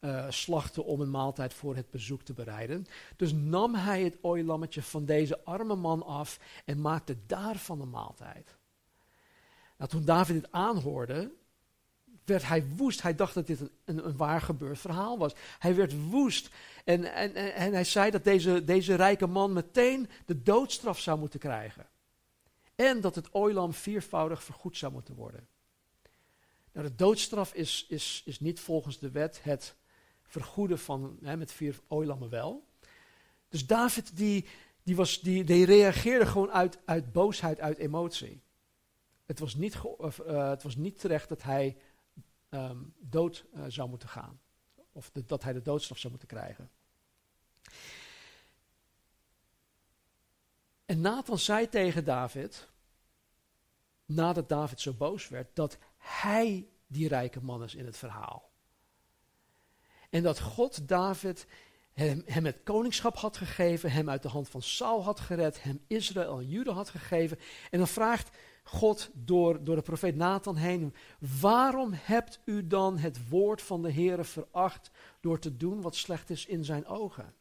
uh, slachten om een maaltijd voor het bezoek te bereiden. Dus nam hij het ooilammetje van deze arme man af en maakte daarvan een maaltijd. Nou, toen David dit aanhoorde, werd hij woest. Hij dacht dat dit een, een, waar gebeurd verhaal was. Hij werd woest. En, en, en hij zei dat deze, deze rijke man meteen de doodstraf zou moeten krijgen. En dat het ooilam viervoudig vergoed zou moeten worden. Nou, de doodstraf is, is, is niet volgens de wet het vergoeden van, hè, met vier ooilammen wel. Dus David die, die, was, die, die reageerde gewoon uit, uit boosheid, uit emotie. het, was niet ge- eh, het was niet terecht dat hij ehm, dood eh, zou moeten gaan. Of dat hij de doodstraf zou moeten krijgen. En Nathan zei tegen David, nadat David zo boos werd, dat hij die rijke man is in het verhaal. En dat God David hem, hem het koningschap had gegeven, hem uit de hand van Saul had gered, hem Israël en Juda had gegeven. En dan vraagt God door, door de profeet Nathan heen, waarom hebt u dan het woord van de Heere veracht door te doen wat slecht is in zijn ogen?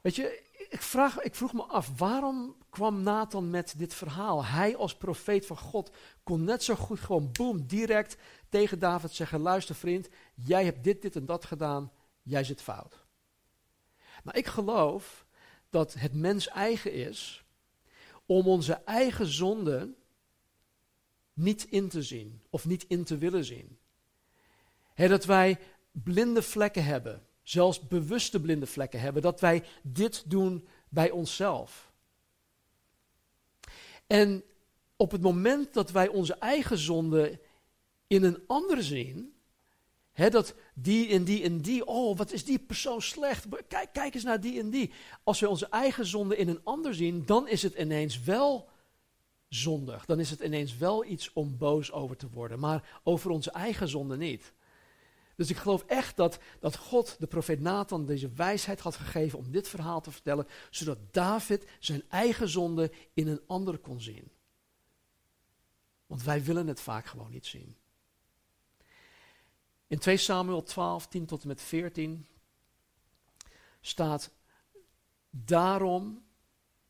Weet je, ik, vraag, ik vroeg me af, waarom kwam Nathan met dit verhaal? Hij als profeet van God kon net zo goed gewoon boem, direct tegen David zeggen, luister vriend, jij hebt dit, dit en dat gedaan, jij zit fout. Maar ik geloof dat het mens eigen is om onze eigen zonde niet in te zien of niet in te willen zien. Hè, dat wij blinde vlekken hebben, zelfs bewuste blinde vlekken hebben, dat wij dit doen bij onszelf. En op het moment dat wij onze eigen zonde in een ander zien, dat die en die en die, oh wat is die persoon slecht, kijk, kijk eens naar die en die. Als we onze eigen zonde in een ander zien, dan is het ineens wel zondig. Dan is het ineens wel iets om boos over te worden, maar over onze eigen zonde niet. Dus ik geloof echt dat, dat God de profeet Nathan deze wijsheid had gegeven om dit verhaal te vertellen, zodat David zijn eigen zonde in een ander kon zien. Want wij willen het vaak gewoon niet zien. In 2 Samuel 12, 10 tot en met 14 staat daarom,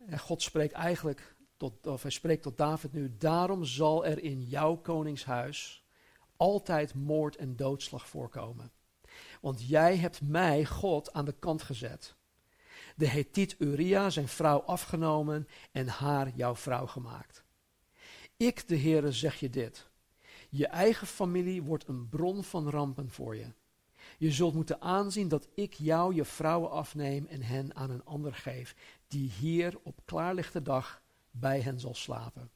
en God spreekt eigenlijk tot, of hij spreekt tot David nu, daarom zal er in jouw koningshuis altijd moord en doodslag voorkomen. Want jij hebt mij, God, aan de kant gezet. De Hethiet Uria, zijn vrouw, afgenomen en haar jouw vrouw gemaakt. Ik, de Heere, zeg je dit. Je eigen familie wordt een bron van rampen voor je. Je zult moeten aanzien dat ik jou je vrouwen afneem en hen aan een ander geef, die hier op klaarlichte dag bij hen zal slapen.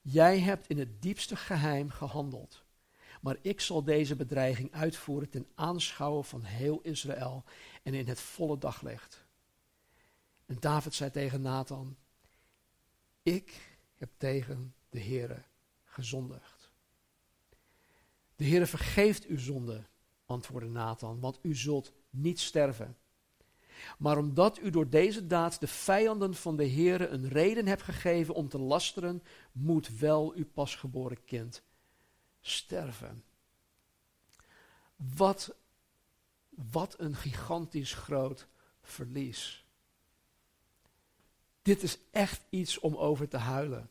Jij hebt in het diepste geheim gehandeld, maar ik zal deze bedreiging uitvoeren ten aanschouwen van heel Israël en in het volle daglicht. En David zei tegen Nathan, ik heb tegen de Heere gezondigd. De Heere vergeeft uw zonde, antwoordde Nathan, want u zult niet sterven. Maar omdat u door deze daad de vijanden van de Heere een reden hebt gegeven om te lasteren, moet wel uw pasgeboren kind sterven. Wat, wat een gigantisch groot verlies. Dit is echt iets om over te huilen.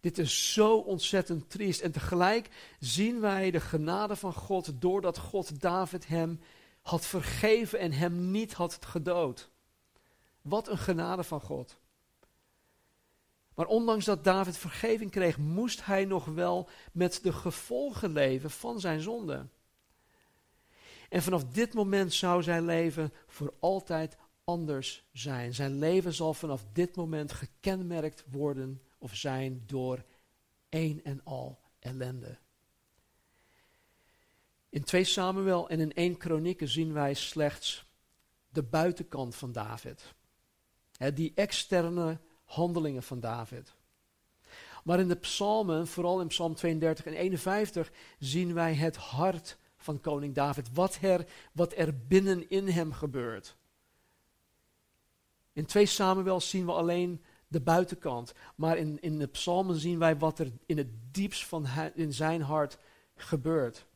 Dit is zo ontzettend triest. En tegelijk zien wij de genade van God doordat God David hem had vergeven en hem niet had gedood. Wat een genade van God. Maar ondanks dat David vergeving kreeg, moest hij nog wel met de gevolgen leven van zijn zonde. En vanaf dit moment zou zijn leven voor altijd anders zijn. Zijn leven zal vanaf dit moment gekenmerkt worden of zijn door één en al ellende. In 2 Samuel en in 1 Kronieken zien wij slechts de buitenkant van David. die externe handelingen van David. Maar in de psalmen, vooral in psalm 32 en 51, zien wij het hart van koning David. Wat er, wat er binnenin hem gebeurt. In 2 Samuel zien we alleen de buitenkant. Maar in, in de psalmen zien wij wat er in het diepst van in zijn hart gebeurt.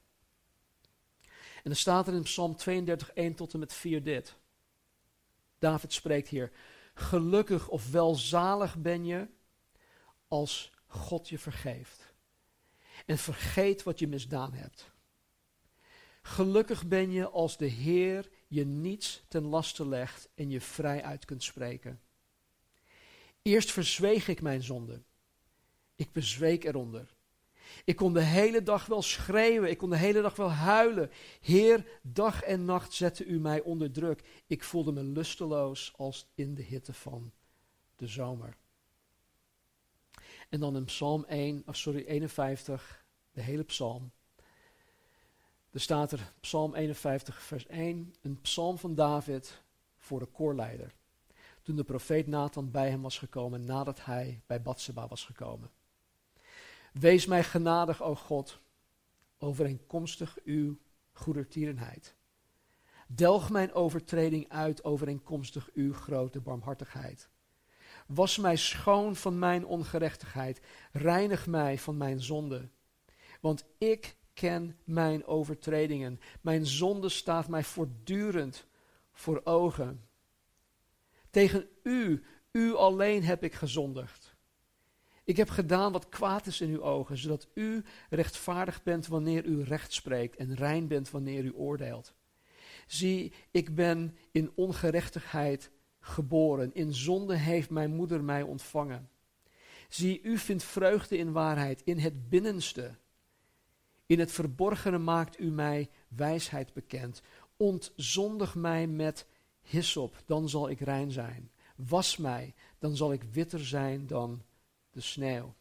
En dan staat er in Psalm 32, 1 tot en met 4 dit. David spreekt hier. Gelukkig of welzalig ben je als God je vergeeft. En vergeet wat je misdaan hebt. Gelukkig ben je als de Heer je niets ten laste legt en je vrij uit kunt spreken. Eerst verzweeg ik mijn zonde. Ik bezweek eronder. Ik kon de hele dag wel schreeuwen, ik kon de hele dag wel huilen. Heer, dag en nacht zette u mij onder druk. Ik voelde me lusteloos als in de hitte van de zomer. En dan in Psalm 1, of sorry, 51, de hele psalm. Er staat er, Psalm 51, vers 1, een psalm van David voor de koorleider. Toen de profeet Nathan bij hem was gekomen nadat hij bij Batseba was gekomen. Wees mij genadig, o God, overeenkomstig uw goedertierenheid. Delg mijn overtreding uit overeenkomstig uw grote barmhartigheid. Was mij schoon van mijn ongerechtigheid, reinig mij van mijn zonde. Want ik ken mijn overtredingen, mijn zonde staat mij voortdurend voor ogen. Tegen u, u alleen heb ik gezondigd. Ik heb gedaan wat kwaad is in uw ogen, zodat u rechtvaardig bent wanneer u recht spreekt en rein bent wanneer u oordeelt. Zie, ik ben in ongerechtigheid geboren, in zonde heeft mijn moeder mij ontvangen. Zie, u vindt vreugde in waarheid, in het binnenste. In het verborgene maakt u mij wijsheid bekend. Ontzondig mij met Hissop, dan zal ik rein zijn. Was mij, dan zal ik witter zijn dan de sneeuw.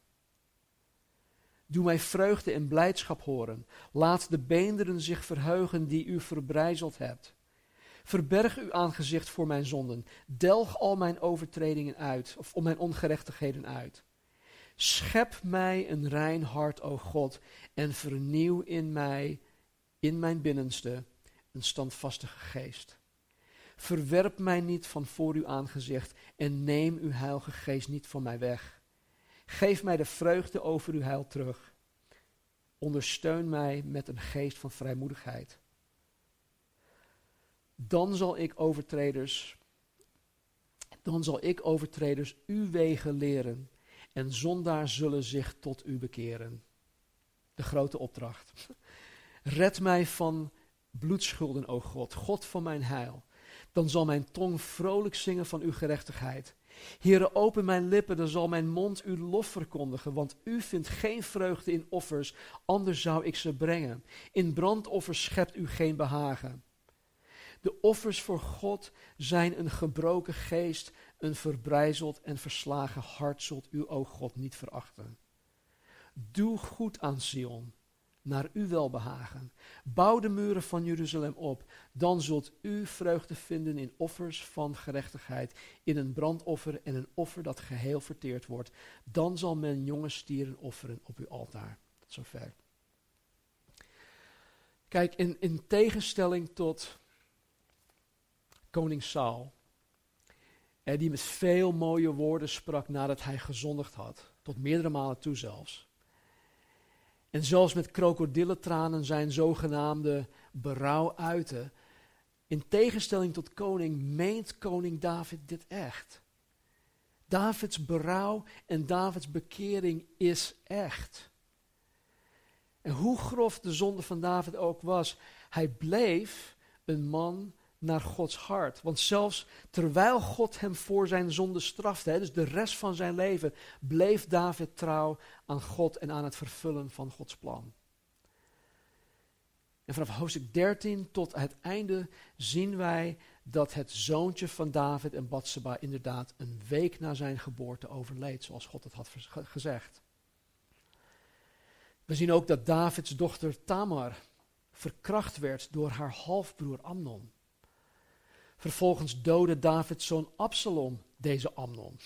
Doe mij vreugde en blijdschap horen. Laat de beenderen zich verheugen die u verbrijzeld hebt. Verberg uw aangezicht voor mijn zonden. Delg al mijn overtredingen uit, of om mijn ongerechtigheden uit. Schep mij een rein hart, o God, en vernieuw in mij, in mijn binnenste, een standvastige geest. Verwerp mij niet van voor uw aangezicht en neem uw heilige geest niet van mij weg. Geef mij de vreugde over uw heil terug. Ondersteun mij met een geest van vrijmoedigheid. Dan zal ik overtreders, dan zal ik overtreders uw wegen leren en zondaars zullen zich tot u bekeren. De grote opdracht. Red mij van bloedschulden, o God, God van mijn heil dan zal mijn tong vrolijk zingen van uw gerechtigheid. Heere, open mijn lippen, dan zal mijn mond uw lof verkondigen, want u vindt geen vreugde in offers, anders zou ik ze brengen. In brandoffers schept u geen behagen. De offers voor God zijn een gebroken geest, een verbrijzeld en verslagen hart zult u, o God, niet verachten. Doe goed aan Sion, naar uw welbehagen. Bouw de muren van Jeruzalem op, dan zult u vreugde vinden in offers van gerechtigheid, in een brandoffer en een offer dat geheel verteerd wordt. Dan zal men jonge stieren offeren op uw altaar. Zover. Kijk, in, in tegenstelling tot koning Saul, eh, die met veel mooie woorden sprak nadat hij gezondigd had, tot meerdere malen toe zelfs. En zelfs met krokodillentranen zijn zogenaamde berouw uiten. In tegenstelling tot koning meent koning David dit echt. Davids berouw en Davids bekering is echt. En hoe grof de zonde van David ook was, hij bleef een man naar Gods hart. Want zelfs terwijl God hem voor zijn zonde strafte, hè, dus de rest van zijn leven, bleef David trouw aan God en aan het vervullen van Gods plan. En vanaf hoofdstuk 13 tot het einde zien wij dat het zoontje van David en Batseba inderdaad een week na zijn geboorte overleed, zoals God het had gezegd. We zien ook dat Davids dochter Tamar verkracht werd door haar halfbroer Amnon. Vervolgens doodde Davids zoon Absalom deze Amnon.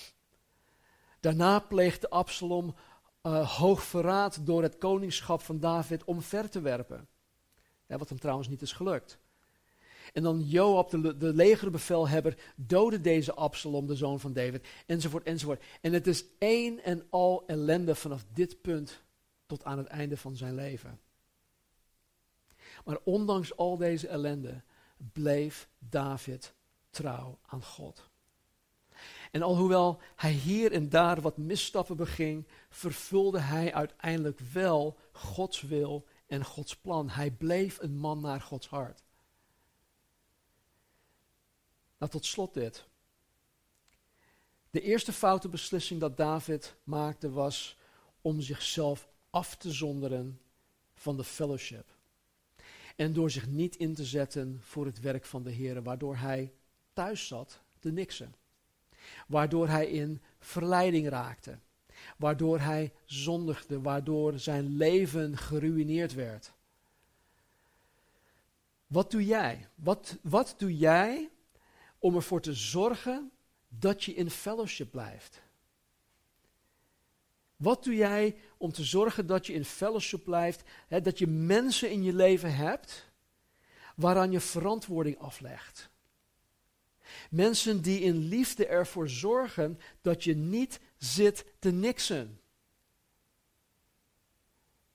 Daarna pleegde Absalom uh, hoog verraad door het koningschap van David omver te werpen. wat hem trouwens niet is gelukt. En dan Joab, de, de legerbevelhebber, doodde deze Absalom, de zoon van David, enzovoort, enzovoort. En het is één en al ellende vanaf dit punt tot aan het einde van zijn leven. Maar ondanks al deze ellende bleef David trouw aan God. En alhoewel hij hier en daar wat misstappen beging, vervulde hij uiteindelijk wel Gods wil en Gods plan. Hij bleef een man naar Gods hart. Nou, tot slot dit. De eerste foute beslissing dat David maakte was om zichzelf af te zonderen van de fellowship. En door zich niet in te zetten voor het werk van de Heer, waardoor hij thuis zat te niksen. Waardoor hij in verleiding raakte. waardoor hij zondigde, waardoor zijn leven geruineerd werd. Wat doe jij? Wat, wat doe jij om ervoor te zorgen dat je in fellowship blijft? Wat doe jij om te zorgen dat je in fellowship blijft, hè, dat je mensen in je leven hebt waaraan je verantwoording aflegt? Mensen die in liefde ervoor zorgen dat je niet zit te niksen.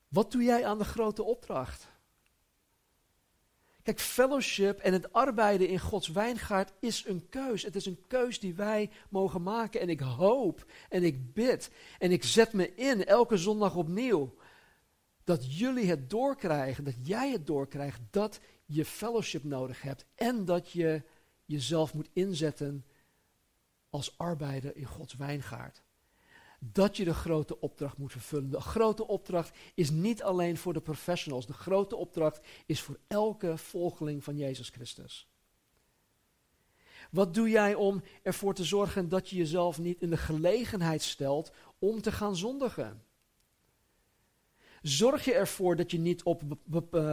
Wat doe jij aan de grote opdracht? Kijk, fellowship en het arbeiden in Gods wijngaard is een keus. Het is een keus die wij mogen maken. En ik hoop en ik bid en ik zet me in elke zondag opnieuw. Dat jullie het doorkrijgen, dat jij het doorkrijgt, dat je fellowship nodig hebt. En dat je jezelf moet inzetten als arbeider in Gods wijngaard dat je de grote opdracht moet vervullen. De grote opdracht is niet alleen voor de professionals. De grote opdracht is voor elke volgeling van Jezus Christus. Wat doe jij om ervoor te zorgen dat je jezelf niet in de gelegenheid stelt om te gaan zondigen? Zorg je ervoor dat je niet op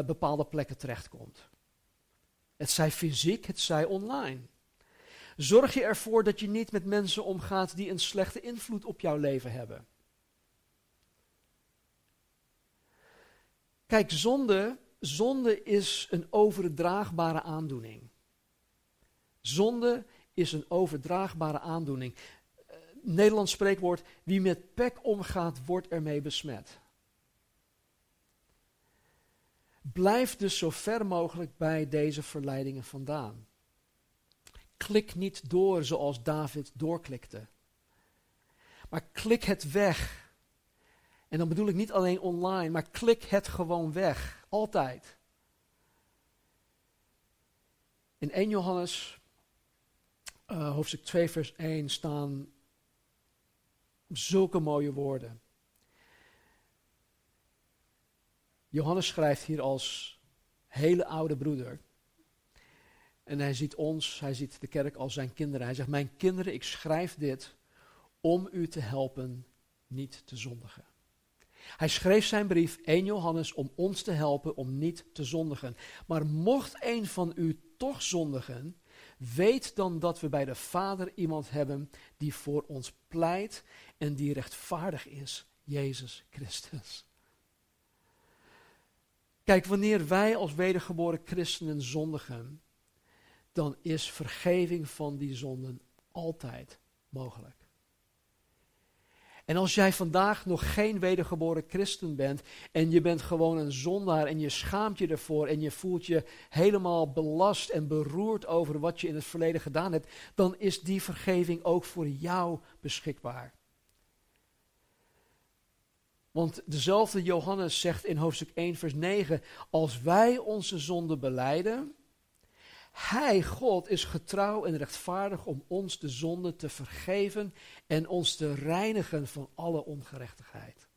bepaalde plekken terechtkomt? Het zij fysiek, het zij online. Zorg je ervoor dat je niet met mensen omgaat die een slechte invloed op jouw leven hebben. Kijk, zonde, zonde is een overdraagbare aandoening. Zonde is een overdraagbare aandoening. Uh, Nederlands spreekwoord, wie met pek omgaat, wordt ermee besmet. Blijf dus zo ver mogelijk bij deze verleidingen vandaan. Klik niet door zoals David doorklikte. Maar klik het weg. En dan bedoel ik niet alleen online, maar klik het gewoon weg. Altijd. In 1 Johannes, uh, hoofdstuk 2, vers 1, staan zulke mooie woorden. Johannes schrijft hier als hele oude broeder. En hij ziet ons, hij ziet de kerk als zijn kinderen. Hij zegt, mijn kinderen, ik schrijf dit om u te helpen niet te zondigen. Hij schreef zijn brief, 1 Johannes, om ons te helpen om niet te zondigen. Maar mocht een van u toch zondigen, weet dan dat we bij de Vader iemand hebben die voor ons pleit en die rechtvaardig is, Jezus Christus. Kijk, wanneer wij als wedergeboren christenen zondigen, dan is vergeving van die zonden altijd mogelijk. En als jij vandaag nog geen wedergeboren christen bent en je bent gewoon een zondaar en je schaamt je ervoor en je voelt je helemaal belast en beroerd over wat je in het verleden gedaan hebt, dan is die vergeving ook voor jou beschikbaar. Want dezelfde Johannes zegt in hoofdstuk 1, vers 9: Als wij onze zonde beleiden, hij, God, is getrouw en rechtvaardig om ons de zonde te vergeven en ons te reinigen van alle ongerechtigheid.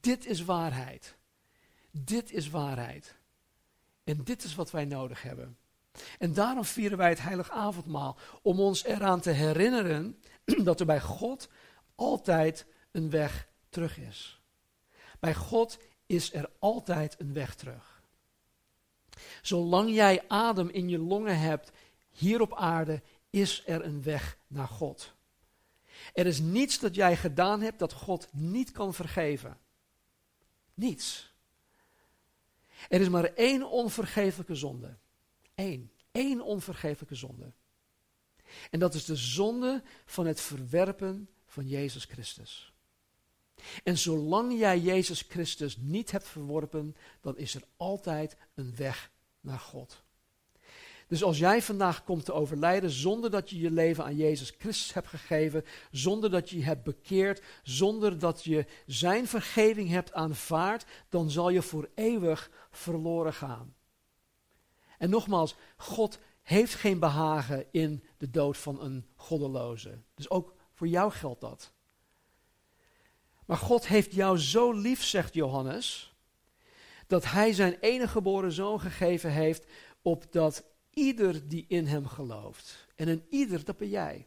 Dit is waarheid. Dit is waarheid. En dit is wat wij nodig hebben. En daarom vieren wij het heilig avondmaal, om ons eraan te herinneren (clears throat) dat er bij God altijd een weg terug is. Bij God is er altijd een weg terug. Zolang jij adem in je longen hebt, hier op aarde, is er een weg naar God. Er is niets dat jij gedaan hebt dat God niet kan vergeven. Niets. Er is maar één onvergeeflijke zonde. Eén. Eén onvergeeflijke zonde. En dat is de zonde van het verwerpen van Jezus Christus. En zolang jij Jezus Christus niet hebt verworpen, dan is er altijd een weg naar God. Dus als jij vandaag komt te overlijden zonder dat je je leven aan Jezus Christus hebt gegeven, zonder dat je je hebt bekeerd, zonder dat je zijn vergeving hebt aanvaard, dan zal je voor eeuwig verloren gaan. En nogmaals, God heeft geen behagen in de dood van een goddeloze. Dus ook voor jou geldt dat. Maar God heeft jou zo lief, zegt Johannes, dat hij zijn enige geboren zoon gegeven heeft, opdat ieder die in hem gelooft, en een ieder, dat ben jij,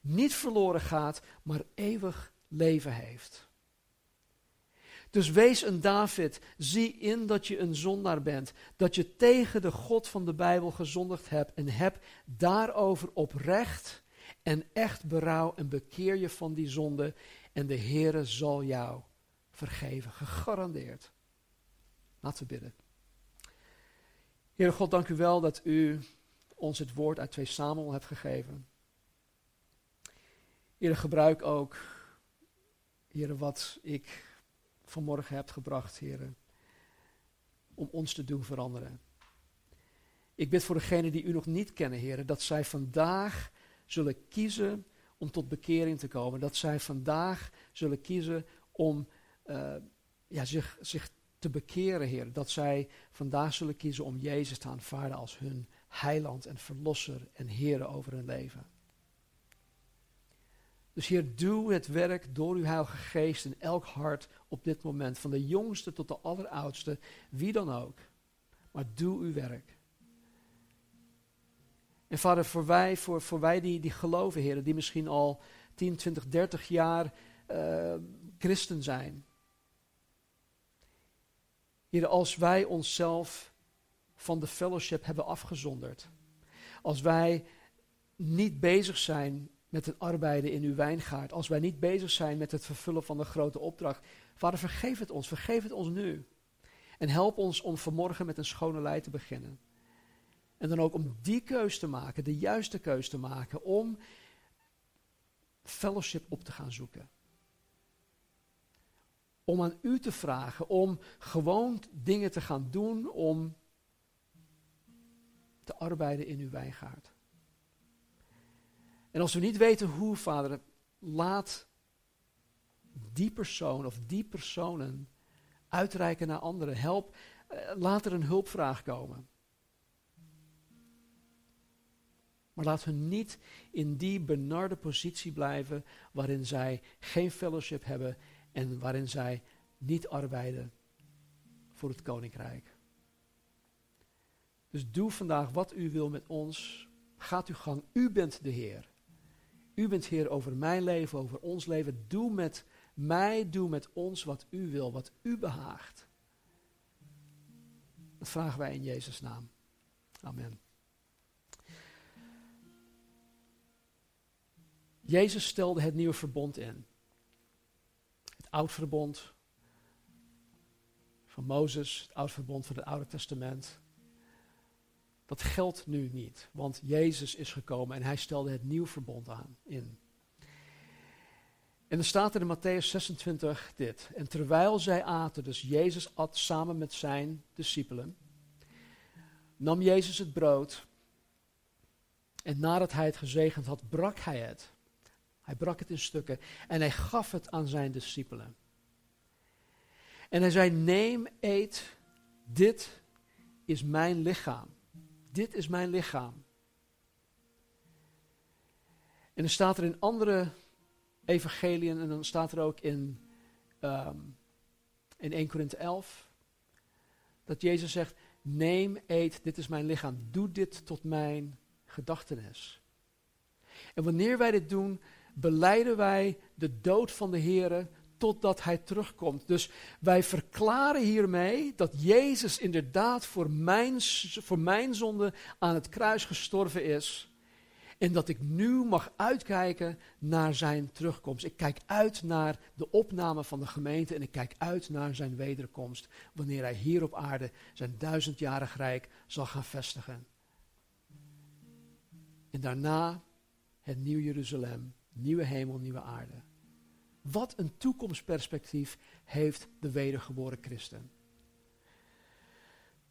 niet verloren gaat, maar eeuwig leven heeft. Dus wees een David. Zie in dat je een zondaar bent. Dat je tegen de God van de Bijbel gezondigd hebt. En heb daarover oprecht en echt berouw. En bekeer je van die zonde. En de Heere zal jou vergeven. Gegarandeerd. Laten we bidden. Heere God, dank u wel dat u ons het woord uit 2 Samuel hebt gegeven. Heere, gebruik ook, Heere, wat ik vanmorgen hebt gebracht, heren. Om ons te doen veranderen. Ik bid voor degenen die u nog niet kennen, heren, dat zij vandaag zullen kiezen om tot bekering te komen. Dat zij vandaag zullen kiezen om uh, ja, zich, zich te bekeren, Heer. Dat zij vandaag zullen kiezen om Jezus te aanvaarden als hun heiland en verlosser en Heer over hun leven. Dus Heer, doe het werk door uw Heilige Geest in elk hart op dit moment. Van de jongste tot de alleroudste, wie dan ook. Maar doe uw werk. En vader, voor wij, voor, wij die, die geloven, Heer, die misschien al 10, 20, 30 jaar uh, christen zijn. Heer, als wij onszelf van de fellowship hebben afgezonderd. Als wij niet bezig zijn met het arbeiden in uw wijngaard. Als wij niet bezig zijn met het vervullen van de grote opdracht. Vader, vergeef het ons, vergeef het ons nu. En help ons om vanmorgen met een schone lei te beginnen. En dan ook om die keus te maken, de juiste keus te maken, om fellowship op te gaan zoeken. Om aan u te vragen, om gewoon dingen te gaan doen, om te arbeiden in uw wijngaard. En als we niet weten hoe, vader, laat die persoon of die personen uitreiken naar anderen. Help, eh, laat er een hulpvraag komen. Maar laat hun niet in die benarde positie blijven waarin zij geen fellowship hebben en waarin zij niet arbeiden voor het koninkrijk. Dus doe vandaag wat u wil met ons. Gaat uw gang. U bent de Heer. U bent Heer over mijn leven, over ons leven. Doe met mij, doe met ons wat u wil, wat u behaagt. Dat vragen wij in Jezus' naam. Amen. Jezus stelde het nieuwe verbond in. Het oud verbond van Mozes, het oud verbond van het Oude Testament. Dat geldt nu niet, want Jezus is gekomen en hij stelde het nieuw verbond aan in. En er staat in Matthäus 26 dit. En terwijl zij aten, dus Jezus at samen met zijn discipelen, nam Jezus het brood en nadat hij het gezegend had, brak hij het. Hij brak het in stukken en hij gaf het aan zijn discipelen. En hij zei, neem, eet, dit is mijn lichaam dit is mijn lichaam. En dan staat er in andere evangeliën, en dan staat er ook in, um, in 1 Korinthe 11, dat Jezus zegt, neem, eet, dit is mijn lichaam. Doe dit tot mijn gedachtenis. En wanneer wij dit doen, beleiden wij de dood van de Here totdat hij terugkomt. Dus wij verklaren hiermee dat Jezus inderdaad voor mijn, voor mijn zonde aan het kruis gestorven is. En dat ik nu mag uitkijken naar zijn terugkomst. Ik kijk uit naar de opname van de gemeente en ik kijk uit naar zijn wederkomst. Wanneer hij hier op aarde zijn duizendjarig rijk zal gaan vestigen. En daarna het nieuw Jeruzalem, nieuwe hemel, nieuwe aarde. Wat een toekomstperspectief heeft de wedergeboren christen.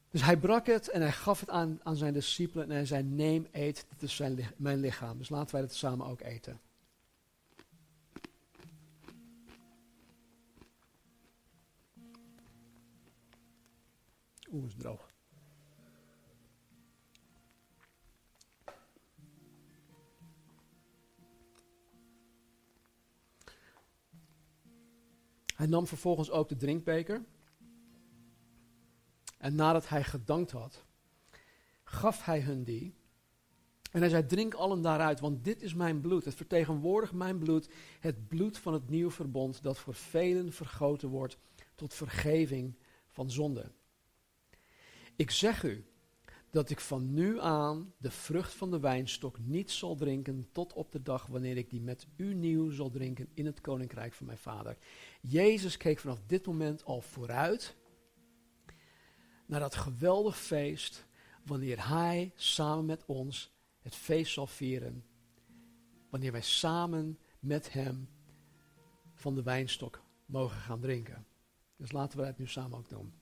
Dus hij brak het en hij gaf het aan, aan zijn discipelen en hij zei, neem, eet, dit is zijn, mijn lichaam. Dus laten wij het samen ook eten. Oeh, is droog. Hij nam vervolgens ook de drinkbeker. En nadat hij gedankt had, gaf hij hun die. En hij zei, drink allen daaruit, want dit is mijn bloed. Het vertegenwoordigt mijn bloed, het bloed van het nieuwe verbond dat voor velen vergoten wordt tot vergeving van zonde. Ik zeg u dat ik van nu aan de vrucht van de wijnstok niet zal drinken tot op de dag wanneer ik die met u nieuw zal drinken in het koninkrijk van mijn vader. Jezus keek vanaf dit moment al vooruit naar dat geweldig feest wanneer hij samen met ons het feest zal vieren. Wanneer wij samen met hem van de wijnstok mogen gaan drinken. Dus laten we het nu samen ook doen.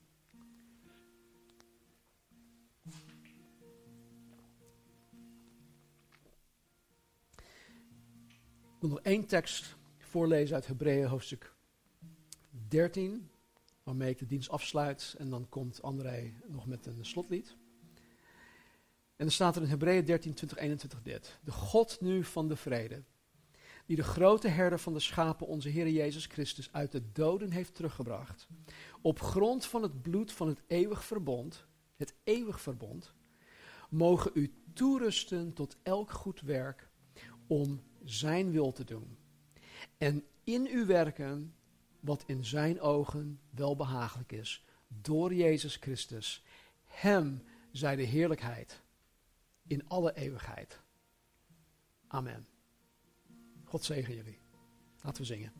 Ik wil nog één tekst voorlezen uit Hebreeën hoofdstuk 13, waarmee ik de dienst afsluit. En dan komt André nog met een slotlied. En dan staat er in Hebreeën 13, 20, 21 dit. De God nu van de vrede, die de grote herder van de schapen, onze Heer Jezus Christus, uit de doden heeft teruggebracht, op grond van het bloed van het eeuwig verbond, het eeuwig verbond, mogen u toerusten tot elk goed werk om zijn wil te doen. En in u werken wat in zijn ogen welbehagelijk is, door Jezus Christus. Hem zij de heerlijkheid in alle eeuwigheid. Amen. God zegen jullie. Laten we zingen.